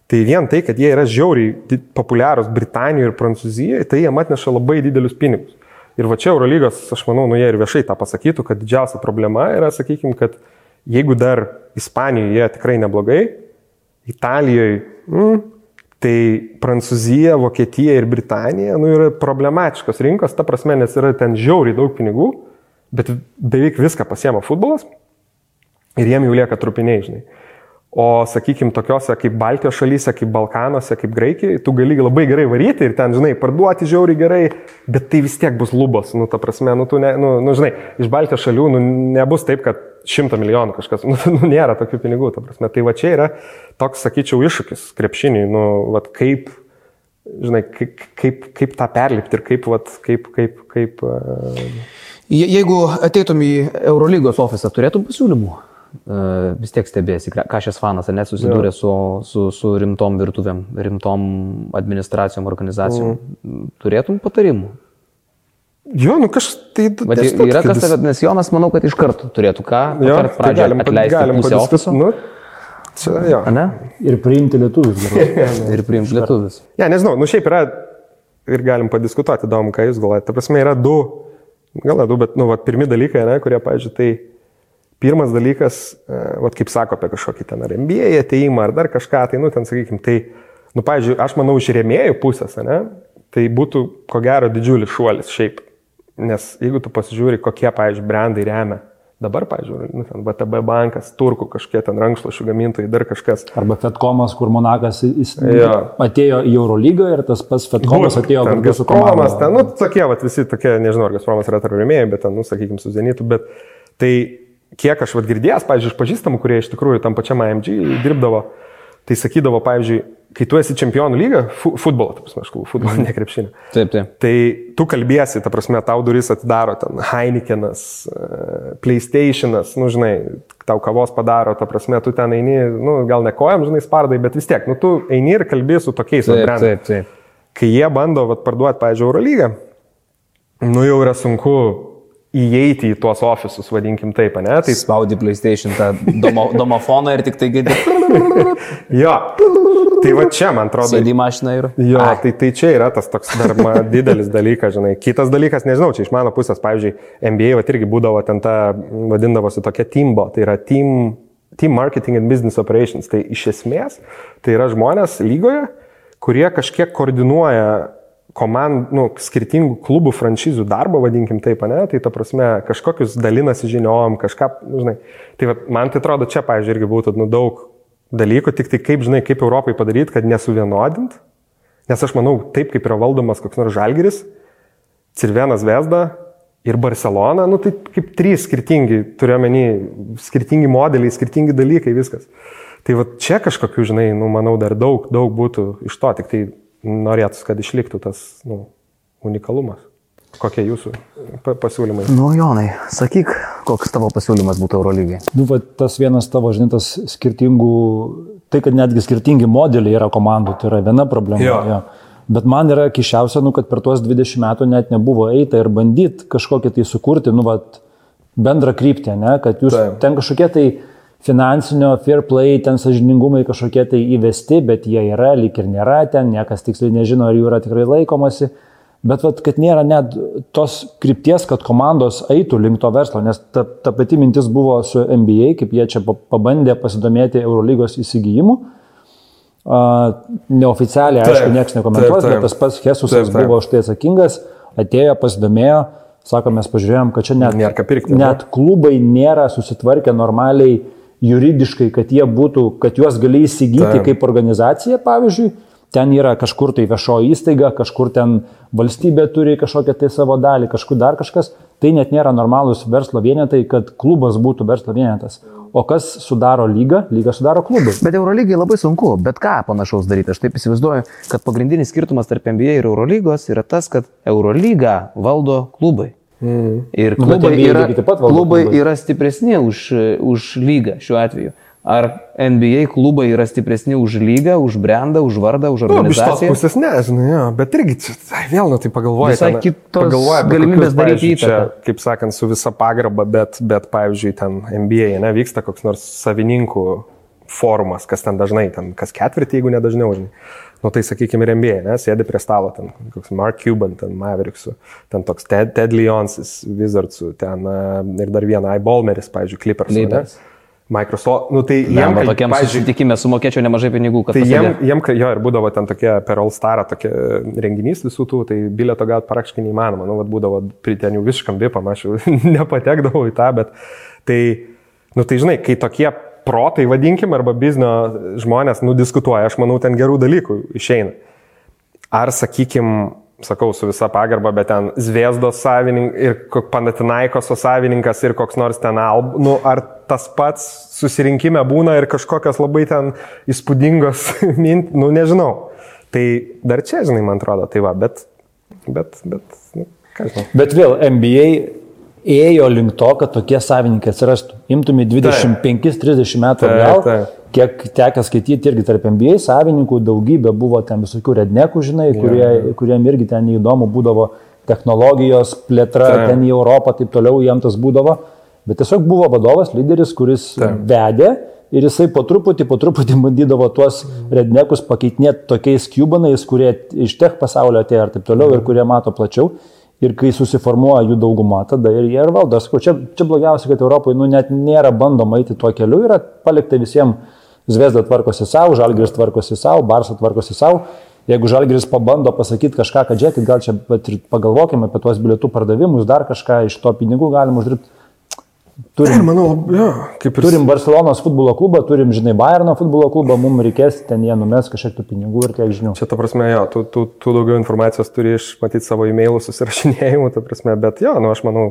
Tai vien tai, kad jie yra žiauriai populiarūs Britanijoje ir Prancūzijoje, tai jie atneša labai didelius pinigus. Ir va čia Eurolygos, aš manau, nu jie ir viešai tą pasakytų, kad didžiausia problema yra, sakykime, kad jeigu dar Ispanijoje jie tikrai neblogai, Italijoje, mm, tai Prancūzija, Vokietija ir Britanija nu, yra problematiškos rinkos, ta prasme, nes yra ten žiauriai daug pinigų, bet beveik viską pasiema futbolas ir jiem jau lieka trupiniai, žinai. O, sakykime, tokiuose kaip Baltijos šalyse, kaip Balkanuose, kaip Graikijoje, tu gali labai gerai varyti ir ten, žinai, parduoti žiauriai gerai, bet tai vis tiek bus lubos, nu, ta prasme, nu, tu, ne, nu, nu žinai, iš Baltijos šalių, nu, nebus taip, kad šimtą milijonų kažkas, nu, nu, nėra tokių pinigų, ta prasme. Tai va čia yra toks, sakyčiau, iššūkis krepšiniui, nu, va kaip, žinai, kaip, kaip, kaip tą perlipti ir kaip, va, kaip, kaip, kaip... Uh... Je- Jeigu ateitum į Eurolygos ofisą, turėtum pasiūlymų? E, Vis tiek stebėsi, ką šis fanas, ar net susidūrė su, su, su rimtom virtuvėm, rimtom administracijom, organizacijom. Mm. Turėtum patarimų? Jo, nu kažkas tai... Bet yra kad kas tave, nes Jonas, manau, kad iš karto turėtų ką Jo, tai pradžią galim, atleisti galim ofiso. Nu, čia, jo. Ne? Ir priimti lietuvius. Ir priimti lietuvius. Ne, nežinau, nu šiaip yra ir galim padiskutuoti, įdomu, ką jūs galvojate. Ta prasme, yra du, gal ne du, bet, nu, vat, pirmi dalykai, ne, kurie, pavyzdžiui, tai pirmas dalykas, e, vat, kaip sako apie kažkokį ten ar MBA ateimą ar dar kažką, tai, nu, ten, sakykime, tai, nu, pavyzdžiui, aš manau, iš rėmėjų pusės, ne, tai būtų, ko gero, didžiulis šuolis šiaip. Nes jeigu tu pasižiūri, kokie, pavyzdžiui, brandai remia. Dabar, pavyzdžiui, nu, ten VTB bankas, turkų kažkiek ten rankšluošių gamintojai, dar kažkas. Arba Fedkomas, kur Monakas jis Jo. atėjo į Eurolygą ir tas pats Fedkomas Būt, atėjo kartu su. Gazpromas, ten, nu, tokie, vat, visi tokie, nežinau, ar Gazpromas yra tarp rėmėjų, bet ten, nu, sakykime, su Zenitu, bet tai kiek aš vat girdėjęs, pavyzdžiui, iš pažįstamų, kurie iš tikrųjų tam pačiam AMG dirbdavo, tai sakydavo, pavyzdžiui, kai tu esi čempionų lyga, fu futbolo, ta prasme, aš kalbu, futbolo, ne krepšinio. Taip, taip. Tai tu kalbėsi, ta prasme, tau duris atidaro ten Heinekenas, e, PlayStationas, nu, žinai, tau kavos padaro, ta prasme, tu ten eini, nu, gal ne kojam, žinai, spardai, bet vis tiek, nu, tu eini ir kalbėsi su tokiais vat Taip, brandais taip, taip. kai jie bando vat, parduoti, pavyzdžiui, Eurolygą, nu jau yra sunku įeiti į tuos ofisus, vadinkim taip, ne? Tai Spaudi PlayStation tą domo, domofoną ir tik tai gedi. jo, tai va čia, man atrodo, Sėdi į mašiną ir... Jo, tai, tai čia yra tas toks dar didelis dalykas, žinai. Kitas dalykas, nežinau, čia iš mano pusės, pavyzdžiui, NBA va, irgi būdavo ten ta, vadindavosi tokia teambo, tai yra team, Team Marketing and Business Operations. Tai iš esmės tai yra žmonės lygoje, kurie kažkiek koordinuoja komand, nu, skirtingų klubų franšizų darbą, vadinkim taip, ne, tai ta prasme kažkokius dalinasi žiniom, kažką, nu, žinai. Tai va, man tai atrodo, čia, pavyzdžiui, irgi būtų nu, daug dalykų, tik tai kaip, žinai, kaip Europai padaryti, kad nesuvienodint. Nes aš manau, taip kaip yra valdomas koks nors žalgeris, Cirvenas Vesda ir Barcelona, nu tai kaip trys skirtingi, turiuomenį, skirtingi modeliai, skirtingi dalykai, viskas. Tai va čia kažkokių, žinai, nu, manau, dar daug, daug būtų iš to, tik tai norėtųsi, kad išliktų tas nu, unikalumas. Kokie jūsų pasiūlymai? Nu, Jonai, sakyk, koks tavo pasiūlymas būtų Eurolygai. Nu, va, tas vienas tavo, žinai, tas skirtingų, tai kad netgi skirtingi modeliai yra komandų, tai yra viena problema. Jo. Jo. Bet man yra kišiausia, nu, kad per tuos 20 metų net nebuvo eita ir bandyti kažkokį tai sukurti, nu, va, bendrą kryptį, ne, kad jūs Taip. ten kažkokie tai finansinio fair play, ten sažiningumai kažkokie tai įvesti, bet jie yra, lyg ir nėra ten, niekas tiksliai nežino, ar jų yra tikrai laikomasi. Bet vat, kad nėra net tos krypties, kad komandos eitų link to verslo, nes ta, ta pati mintis buvo su NBA, kaip jie čia pa- pabandė pasidomėti Eurolygos įsigijimu. Uh, neoficialiai, Taip, aišku, niekas nekomentuos, taip, taip. bet tas pats Jesusas Taip, taip. buvo už tai atsakingas, atėjo, pasidomėjo, sako, mes pažiūrėjom, kad čia net, net klubai nėra susitvarkę normaliai juridiškai, kad jie būtų, kad juos gali įsigyti Taip. kaip organizacija, pavyzdžiui, ten yra kažkur tai viešoji įstaiga, kažkur ten valstybė turi kažkokią tai savo dalį, kažkur dar kažkas, tai net nėra normalūs verslo vienetai, kad klubas būtų verslo vienetas. O kas sudaro lygą? Lygą sudaro klubai. Bet Eurolygai labai sunku, bet ką panašaus daryti. Aš taip įsivaizduoju, kad pagrindinis skirtumas tarp NBA ir Eurolygos yra tas, kad Eurolygą valdo klubai. Mm. Ir Nu, klubai, NBA yra, taip pat klubai klubai. yra stipresni už, už lygą šiuo atveju. Ar NBA klubai yra stipresni už lygą, už brandą, už vardą, už Nu, iš tos organizaciją? pusės ne, žinai, jo, bet irgi čia, ai, vėl, nu, tai pagalvoju. Visai kitos pagalvoju galimybės daryti įtaką. Kaip sakant, su visa pagarba, bet, bet pavyzdžiui, ten NBA, ne, vyksta koks nors savininkų forumas, kas ten dažnai, ten kas ketvirtį, jeigu nedažniau, žinai. Nu tai sakykime ir NBA, ne, sėdi prie stalo, ten koks Mark Cuban, ten Mavericksų, ten toks Ted, Ted Leonsis, Wizardsų, ten a, ir dar vieną Ibalmeris, pavyzdžiui, Clippers. Microsoft, nu tai Jam, kai, tokiam pavyzdžiui, susitikimė sumokėčiau nemažai pinigų, kad Tai jiem, jiem, jo, ir būdavo ten tokie per All Star tokie renginys visų tų, tai bilieto gauti praktiškai neįmanoma. Nu, vat būdavo ten jau visiškam bipam, aš jau nepatekdavau į tą, bet tai, nu, tai žinai, kai tokie protai, vadinkim, arba biznio žmonės, nu, diskutuoja, aš manau, ten gerų dalykų išeina. Ar, sakykim, sakau su visa pagarba, bet ten Zviesdos savininkas ir Panatinaikoso savininkas ir koks nors ten Alb, nu, ar tas pats susirinkime būna ir kažkokios labai ten įspūdingos mint, nu, nežinau. Tai dar čia, žinai, man atrodo, tai va, bet, bet, bet, nu, ką žinau. Bet vėl NBA ėjo link to, kad tokie savininkai atsirastų. Imtumai 25-30 metų atgal, kiek tekia skaityti irgi tarp NBA savininkų, daugybė buvo ten visokių rednekų, žinai, kurie, kuriem irgi ten neįdomu būdavo technologijos plėtra, Taip. ten į Europą, taip toliau jiem tas būdavo. Bet tiesiog buvo vadovas, lyderis, kuris Taip. vedė ir jisai po truputį, po truputį bandydavo tuos rednekus pakeitinėti tokiais kubanais, kurie iš tech pasaulio atėjo ir taip toliau ir kurie mato plačiau. Ir kai susiformuoja jų dauguma, tada ir jie ir valdo. Aš sakau, čia, čia blogiausia, kad Europoje nu, net nėra bandoma eiti tuo keliu, yra palikta visiems Zvezda tvarkosi savo, Žalgiris tvarkosi savo, Barsa tvarkosi savo. Jeigu Žalgiris pabando pasakyti kažką, kad žiūrėkit, gal čia pagalvokime apie tuos bilietų pardavimus, dar kažką iš to pinigų galima uždirbti. Ir Turim, manau, jo, kaip ir turim Barcelonos futbolo klubą, turim, žinai, Bayerno futbolo klubą, mums reikės ten jie numes kažkiek tų pinigų ir tiek žinių. Čia, ta prasme, jo, tu, tu, tu daugiau informacijos turi iš, matyti, savo e-mailų susirašinėjimų, ta prasme, bet jo, nu, aš manau,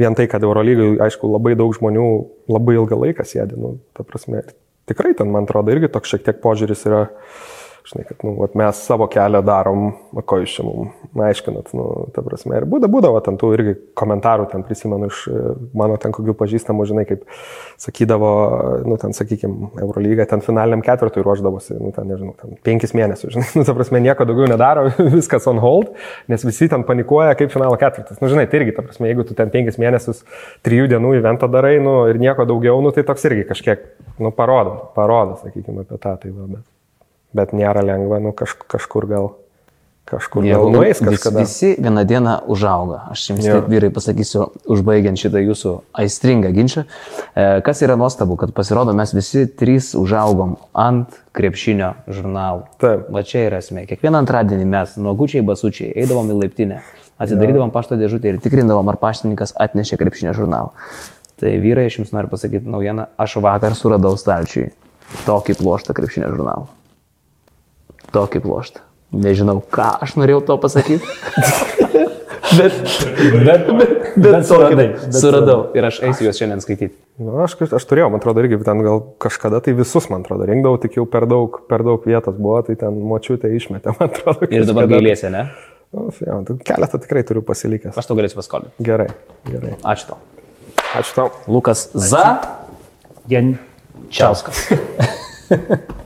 vien tai, kad Eurolygai, aišku, labai daug žmonių labai ilgą laiką sėdi, nu, ta prasme, ir tikrai ten, man atrodo, irgi toks šiek tiek požiūris yra, žinai, kad, nu, vat mes savo kelią darom, ko jūs čia mums aiškinat, nu, ta prasme, ir būdavo, būdavo ten tų irgi komentarų, ten prisimenu iš e, mano ten kokių pažįstamų, žinai, kaip sakydavo, nu, ten, sakykime, Eurolyga, ten finaliniam ketvirtui ruoždavosi, nu, ten, nežinau, ten penkis mėnesius, žinai, nu, ta prasme, nieko daugiau nedaro, viskas on hold, nes visi ten panikuoja kaip finalo ketvirtas. Nu, žinai, tai irgi, ta prasme, jeigu tu ten penkis mėnesius, trijų dienų eventą darai, nu, ir nieko daugiau, nu, tai toks irgi kažkiek, nu, parodo, parodo, sakykime, apie tą, tai va, bet, bet nėra lengva, nu, kaž, kažkur gal kažkur gal nueis vis, kažkada. visi vieną dieną užauga. Aš jums taip vyrai pasakysiu, užbaigiant šitą jūsų aistringą ginčą. E, Kas yra nuostabu, kad pasirodo mes visi trys užaugom ant krepšinio žurnalų. Taip. Va čia yra esmė. Kiekvieną antradienį mes, nuogučiai basučiai, eidavom į laiptinę, atidarydavom pašto dėžutę ir tikrindavom, ar paštininkas atnešė krepšinio žurnalą. Tai vyrai, aš jums noriu pasakyti naujieną, aš vakar suradau stalčiui tokį ploštą krepšinio žurnalą. Tokį ploštą. Nežinau, ką aš norėjau to pasakyti. bet, Bet, bet, bet suradai. Bet suradau ir aš eisiu juos šiandien skaityti. Nu, aš, aš turėjau, man atrodo, irgi ten gal kažkada tai visus, man atrodo, rinkdavau, tik jau per daug, per daug vietos buvo, tai ten močiutė išmetė, man atrodo. Ir dabar gailėsi, ne? Nu, jo, tai keletą tikrai turiu pasilikęs. Aš to galėsiu paskolinti. Gerai, gerai. Ačiū tau. Ačiū tau. Lukas Za. Gen. Čiauskas.